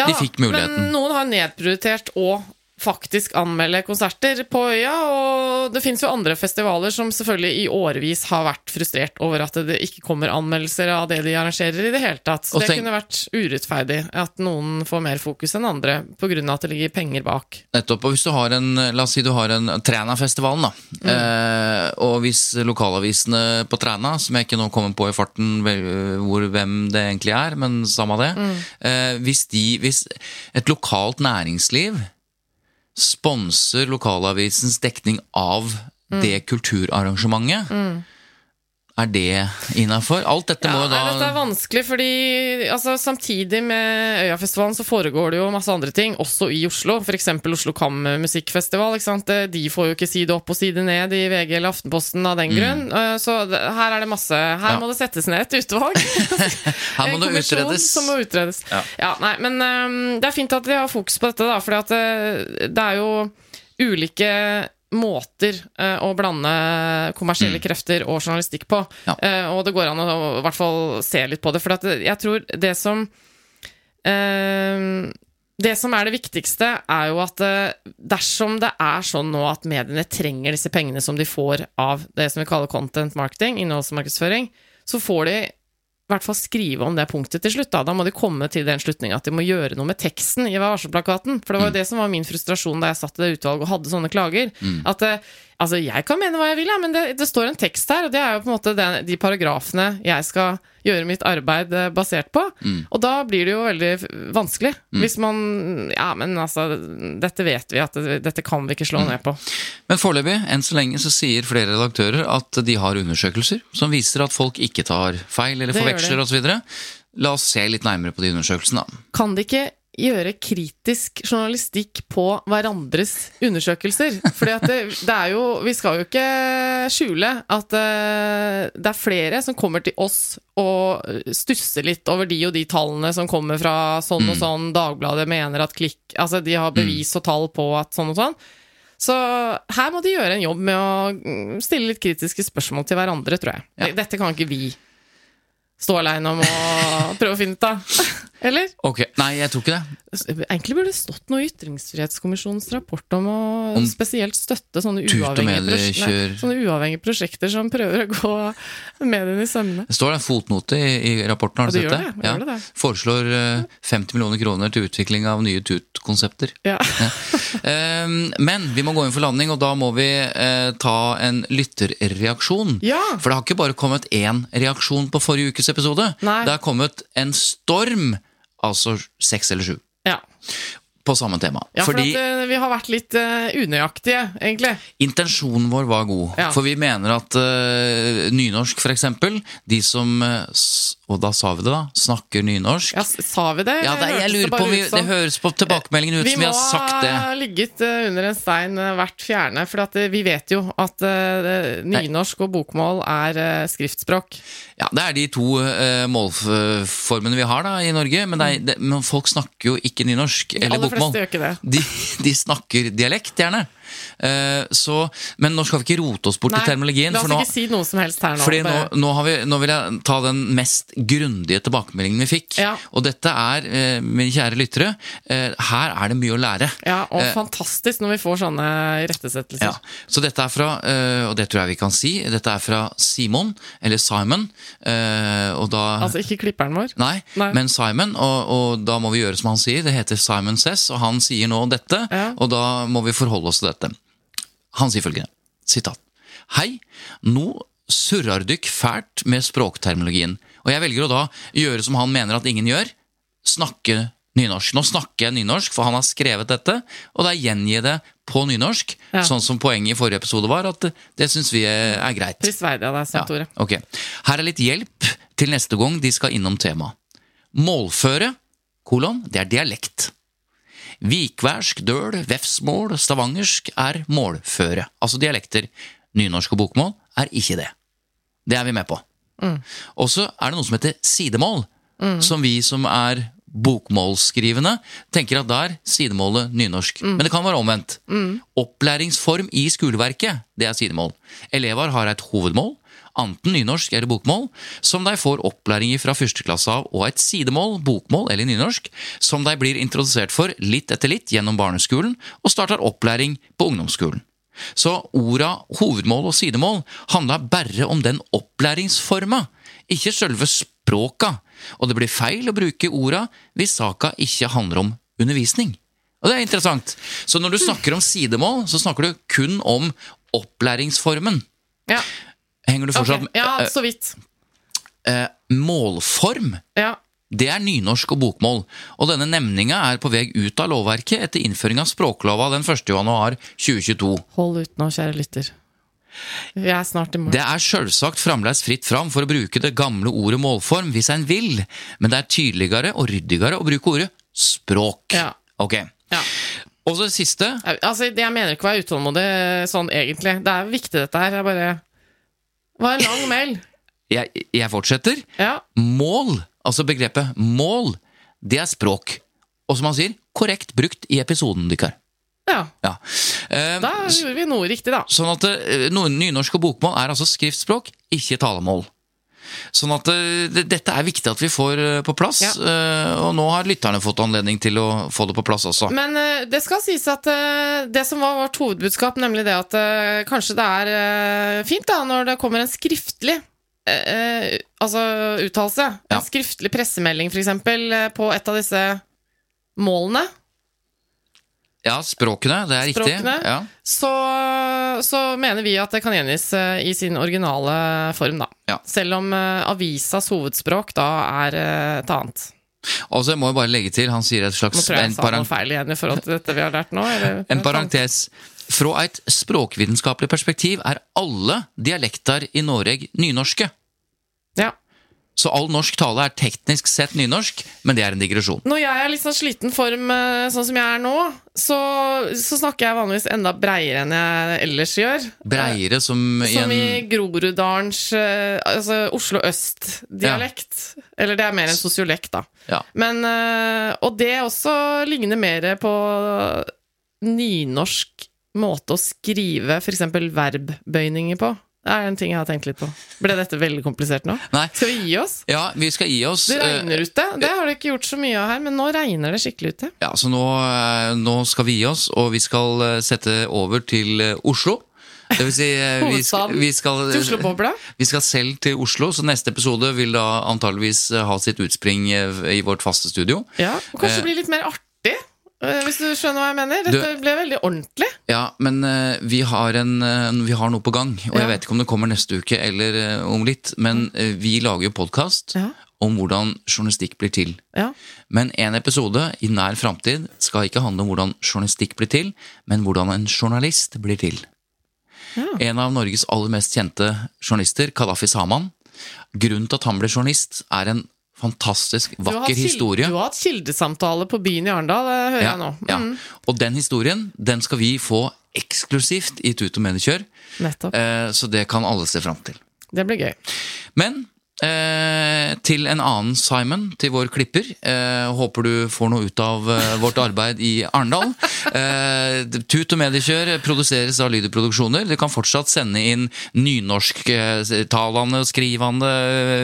de fikk muligheten. Men noen har nedprioritert å faktisk anmelde konserter på øya, og det fins jo andre festivaler som selvfølgelig i årevis har vært frustrert over at det ikke kommer anmeldelser av det de arrangerer i det hele tatt. Så Og det kunne vært urettferdig at noen får mer fokus enn andre pga. at det ligger penger bak. Nettopp. Og hvis du har en La oss si du har en Træna-festivalen, da. Eh, og hvis lokalavisene på Træna, som jeg ikke nå kommer på i farten hvor, hvem det egentlig er, men samme det eh, hvis, de, hvis et lokalt næringsliv sponser lokalavisens dekning av det kulturarrangementet, er det innafor? Alt dette må Ja, jo da nei, dette er vanskelig, fordi altså, samtidig med Øyafestivalen så foregår det jo masse andre ting, også i Oslo. F.eks. Oslo Kammermusikkfestival. ikke sant? De får jo ikke side opp og side ned i VG eller Aftenposten av den grunn. Mm. Så her er det masse Her Mm. Ja. må det settes ned et utvalg. Her må det utredes. Som må utredes. Ja. Ja, nei, men um, det er fint at de har fokus på dette, da, at det, det er jo ulike måter øh, å blande kommersielle krefter og journalistikk på. Mm. Ja. Eh, og det går an å i hvert fall se litt på det. For at jeg tror det som det som er det viktigste, er jo at eh, dersom det er sånn nå at mediene trenger disse pengene som de får av det som vi kaller content marketing, innholdsmarkedsføring, så får de i hvert fall skrive om det punktet til slutt. Da, da må de komme til den slutninga at de må gjøre noe med teksten i varselplakaten. For det var jo det som var min frustrasjon da jeg satt i det utvalget og hadde sånne klager. At eh, altså, jeg kan mene hva jeg vil, ja, men det, det står en tekst her, og det er jo på en måte den, de paragrafene jeg skal gjøre mitt arbeid eh, basert på. Og da blir det jo veldig vanskelig. vanskelig. Hvis man Ja, men altså, dette vet vi at dette kan vi ikke slå ned på. Men foreløpig, enn så lenge, så sier flere redaktører at de har undersøkelser som viser at folk ikke tar feil eller Det forveksler osv. La oss se litt nærmere på de undersøkelsene. kan de ikke gjøre kritisk journalistikk på hverandres undersøkelser? Fordi det, det er jo Vi skal jo ikke skjule at eh, det er flere som kommer til oss og stusser litt over de og de tallene som kommer fra sånn og sånn. Dagbladet mener at klikk Altså, de har bevis og tall på at sånn og sånn. Så her må de gjøre en jobb med å mm, stille litt kritiske spørsmål til hverandre, tror jeg. Ja. Dette kan ikke vi stå aleine om å prøve å finne ut av. Eller? Ok, Nei, jeg tror ikke det. Egentlig burde det stått noe i Ytringsfrihetskommisjonens rapport om å Om spesielt støtte sånne uavhengige, pros- nei, sånne uavhengige prosjekter som prøver å gå mediene i sømmene. Det står en fotnote i, i rapporten, har Ja, du det sett det? det, gjør det det. Foreslår eh, 50 millioner kroner til utvikling av nye tut-konsepter. Ja. Eh, men vi må gå inn for landing, og da må vi eh, ta en lytterreaksjon. Ja. For det har ikke bare kommet én reaksjon på forrige ukes episode. Nei. Det har kommet en storm, altså seks eller sju, ja. på samme tema. ja for at, eh, vi har vært litt uh, unøyaktige, egentlig. intensjonen vår var god. Ja. For vi mener at uh, nynorsk, for eksempel, de som s- Og da sa vi det, da. Snakker nynorsk. Ja, sa vi det? Ja, det, jeg lurer på om vi, Det høres på tilbakemeldingen ut vi som vi har sagt det. Vi må ha ligget eh, under en stein eh, hvert fjerne, for eh, vi vet jo at nynorsk og bokmål er skriftspråk. Ja, Det er de to målformene vi har da i Norge, men, er, det, men folk snakker jo ikke nynorsk eller bokmål. De, de snakker dialekt, gjerne. Eh, så, men nå skal vi ikke rote oss bort i terminologien. la oss nå, ikke si noe som helst her nå. fordi nå, nå, har vi, nå vil jeg ta den mest grundige tilbakemeldingen vi fikk. Ja. Og dette er, eh, mine kjære lyttere, eh, her er det mye å lære. Ja, og Eh, fantastisk når vi får sånne rettesettelser. Ja, så dette er fra, og det tror jeg vi kan si, dette er fra Simon, eller Simon, da... Altså ikke klipperen vår. Nei, Nei. men Simon, og, og da må vi gjøre som han sier, det heter Simon Says, og han sier nå dette, Ja. og da må vi forholde oss til dette. Han sier følgende, sitat. Hei, nå surrar dykk fælt med språkterminologien, og jeg velger å da gjøre som han mener at ingen gjør, snakke nynorsk. Nå snakker jeg nynorsk, for han har skrevet dette, og da gjengir jeg det på nynorsk, Ja. sånn som poenget i forrige episode var, at det, syns vi er, greit. Prisverdig av deg, Tore. ok. Her er litt hjelp til neste gang de skal innom temaet. Målføre, kolon, det er dialekt. Vikværsk, døl, vefsmål, stavangersk er målføre. Altså dialekter. Nynorsk og bokmål er ikke det. Det er vi med på. Og så er det noe som heter sidemål, som vi som er bokmålsskrivende, tenker at der er sidemålet nynorsk. Men det kan være omvendt. Opplæringsform i skoleverket, det er sidemål. Elever har et hovedmål, enten nynorsk eller bokmål, som de får opplæring i fra første klasse av, og et sidemål, bokmål eller nynorsk, som de blir introdusert for litt etter litt gjennom barneskolen, og starter opplæring på ungdomsskolen. Så orda hovedmål og sidemål handla bare om den opplæringsforma, ikke selve språka, og det blir feil å bruke orda hvis saka ikke handler om undervisning. Og det er interessant. Så når du snakker om sidemål, så snakker du kun om opplæringsformen. Ja, Henger du fortsatt okay. ja så vidt. Eh, målform, Ja. det er nynorsk og bokmål. Og denne nemninga er på vei ut av lovverket etter innføring av språklova den 1. januar 2022. Hold ut nå, kjære lytter. Vi er snart i mål. Det er sjølsagt fremdeles fritt fram for å bruke det gamle ordet målform hvis en vil, men det er tydeligere og ryddigere å bruke ordet språk. Ja. Ok. Ja. Og så det siste. Altså, Jeg mener ikke å være utålmodig sånn egentlig. Det er viktig, dette her. Jeg bare Det var en lang mail. Jeg, jeg fortsetter. Ja. Mål, altså begrepet mål, det er språk. Og som han sier, korrekt brukt i episoden deres. ja. Ja. Uh, Da gjorde vi noe riktig, da. Sånn at uh, nynorsk og bokmål er altså skriftspråk, ikke talemål. Sånn at eh, det, dette er viktig at vi får eh, på plass, Ja. eh, og nå har lytterne fått anledning til å få det på plass også. Men det skal sies at det som var vårt hovedbudskap, nemlig det at kanskje det er fint da når det kommer en skriftlig altså uttalelse, Ja. en skriftlig pressemelding f.eks. På et av disse målene, Ja, språkene, det er riktig. Språkene. Ja. så, så mener vi at det kan gjengis eh, i sin originale form, da. Ja. Selv om eh, avisas hovedspråk da er eh, et annet. Og så må jeg bare legge til, han sier et slags Nå tror jeg jeg sa noe feil igjen i forhold til dette vi har lært nå. Eller? en parentes. Fra et språkvitenskapelig perspektiv er alle dialekter i Norge nynorske. Ja. Så all norsk tale er teknisk sett nynorsk, men det er en digresjon. Når jeg er litt sånn sliten form, eh, sånn som jeg er nå, så, så snakker jeg vanligvis enda breiere enn jeg ellers gjør. Breiere som i Som en i Groruddalens eh, altså Oslo øst-dialekt. Eller det er mer en sosiolekt, da. Ja. Men, eh, og det også ligner mer på nynorsk måte å skrive f.eks. verbbøyninger på. Det er en ting jeg har tenkt litt på. Ble dette veldig komplisert nå? Nei. Skal vi gi oss? Ja, vi skal gi oss. Det eh, regner ute. Det har det ikke gjort så mye av her, men nå regner det skikkelig ute. Ja, så nå, eh, nå skal vi gi oss, og vi skal eh, sette over til eh, Oslo. Det vil si, eh, vi skal, vi skal, vi skal selv til Oslo, så neste episode vil da antageligvis eh, ha sitt utspring eh, i vårt faste studio. Ja, og kanskje bli det blir litt mer artig, eh, hvis du skjønner hva jeg mener. Dette ble veldig ordentlig. Ja, men uh, vi, har en, uh, vi har noe på gang, og Ja. jeg vet ikke om det kommer neste uke eller uh, om litt, men eh, vi lager jo podkast Ja. om hvordan journalistikk blir til. Ja. Men en episode i nær framtid skal ikke handle om hvordan journalistikk blir til, men hvordan en journalist blir til. Ja. En av Norges aller mest kjente journalister, Kadafi Saman. Grunnen til at han ble journalist, er en fantastisk vakker historie. Du har hatt kildesamtale på byen i Arendal, det hører Ja, jeg nå. ja. Mm, Og den historien den skal vi få eksklusivt i Tut og Mediekjør, nettopp. eh, så det kan alle se fram til. Det blir gøy. Men eh, til en annen Simon, til vår klipper. Eh, håper du får noe ut av eh, vårt arbeid i Arendal. Eh, Tut og mediekjør produseres av Lyder Produksjoner. Du kan fortsatt sende inn nynorsktalende og skrivende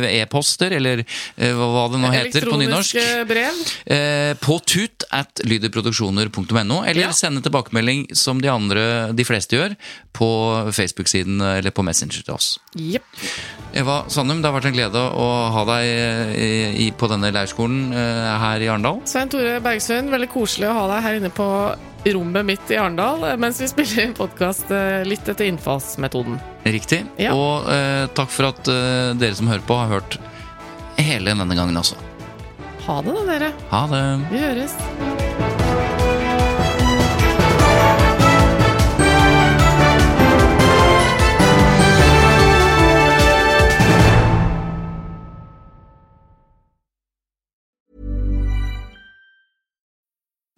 eh, e-poster, eller eh, hva det nå heter på nynorsk. Brev. Eh, på tut at lyderproduksjoner.no, eller Ja. sende tilbakemelding som de andre, de fleste gjør, på Facebook-siden eller på Messenger til oss. Yep. Eva Sandum, det har vært en glede å ha deg i, i, på denne leirskolen eh, her i Arendal. Svein Tore Bergsund, veldig koselig å ha deg her inne på rommet mitt i Arendal eh, mens vi spiller inn podkast litt etter innfallsmetoden. Riktig. Ja. Og eh, takk for at eh, dere som hører på, har hørt hele denne gangen også. Ha det da, dere. Ha det. Vi høres.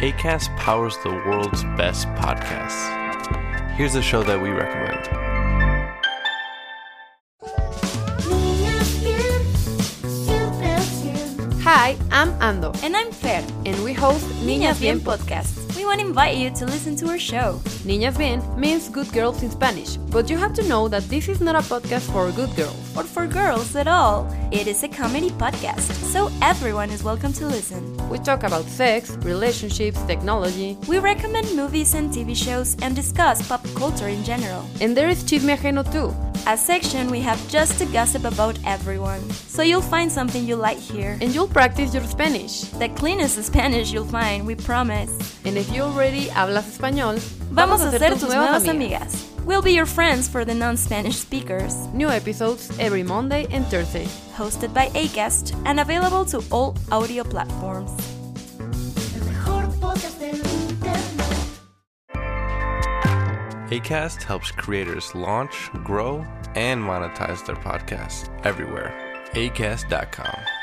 ACAST powers the world's best podcasts. Here's a show that we recommend. Hi, I'm Ando, And I'm Fer, and we host Niñas Bien Podcast. We want to invite you to listen to our show. Niñas Bien means good girls in Spanish, but you have to know that this is not a podcast for good girls. Or for girls at all. It is a comedy podcast, so everyone is welcome to listen. We talk about sex, relationships, technology, We recommend movies and TV shows and discuss pop culture in general. and there is Chisme Ajeno too. A section we have just to gossip about everyone. So you'll find something you like here. And you'll practice your Spanish. The cleanest Spanish you'll find, we promise. And if you already hablas español, Vamos a ser tus nuevas amigas. We'll be your friends for the non-Spanish speakers. New episodes every Monday and Thursday. Hosted by Acast and available to all audio platforms. ACAST helps creators launch, grow, and monetize their podcasts everywhere. ACAST.com.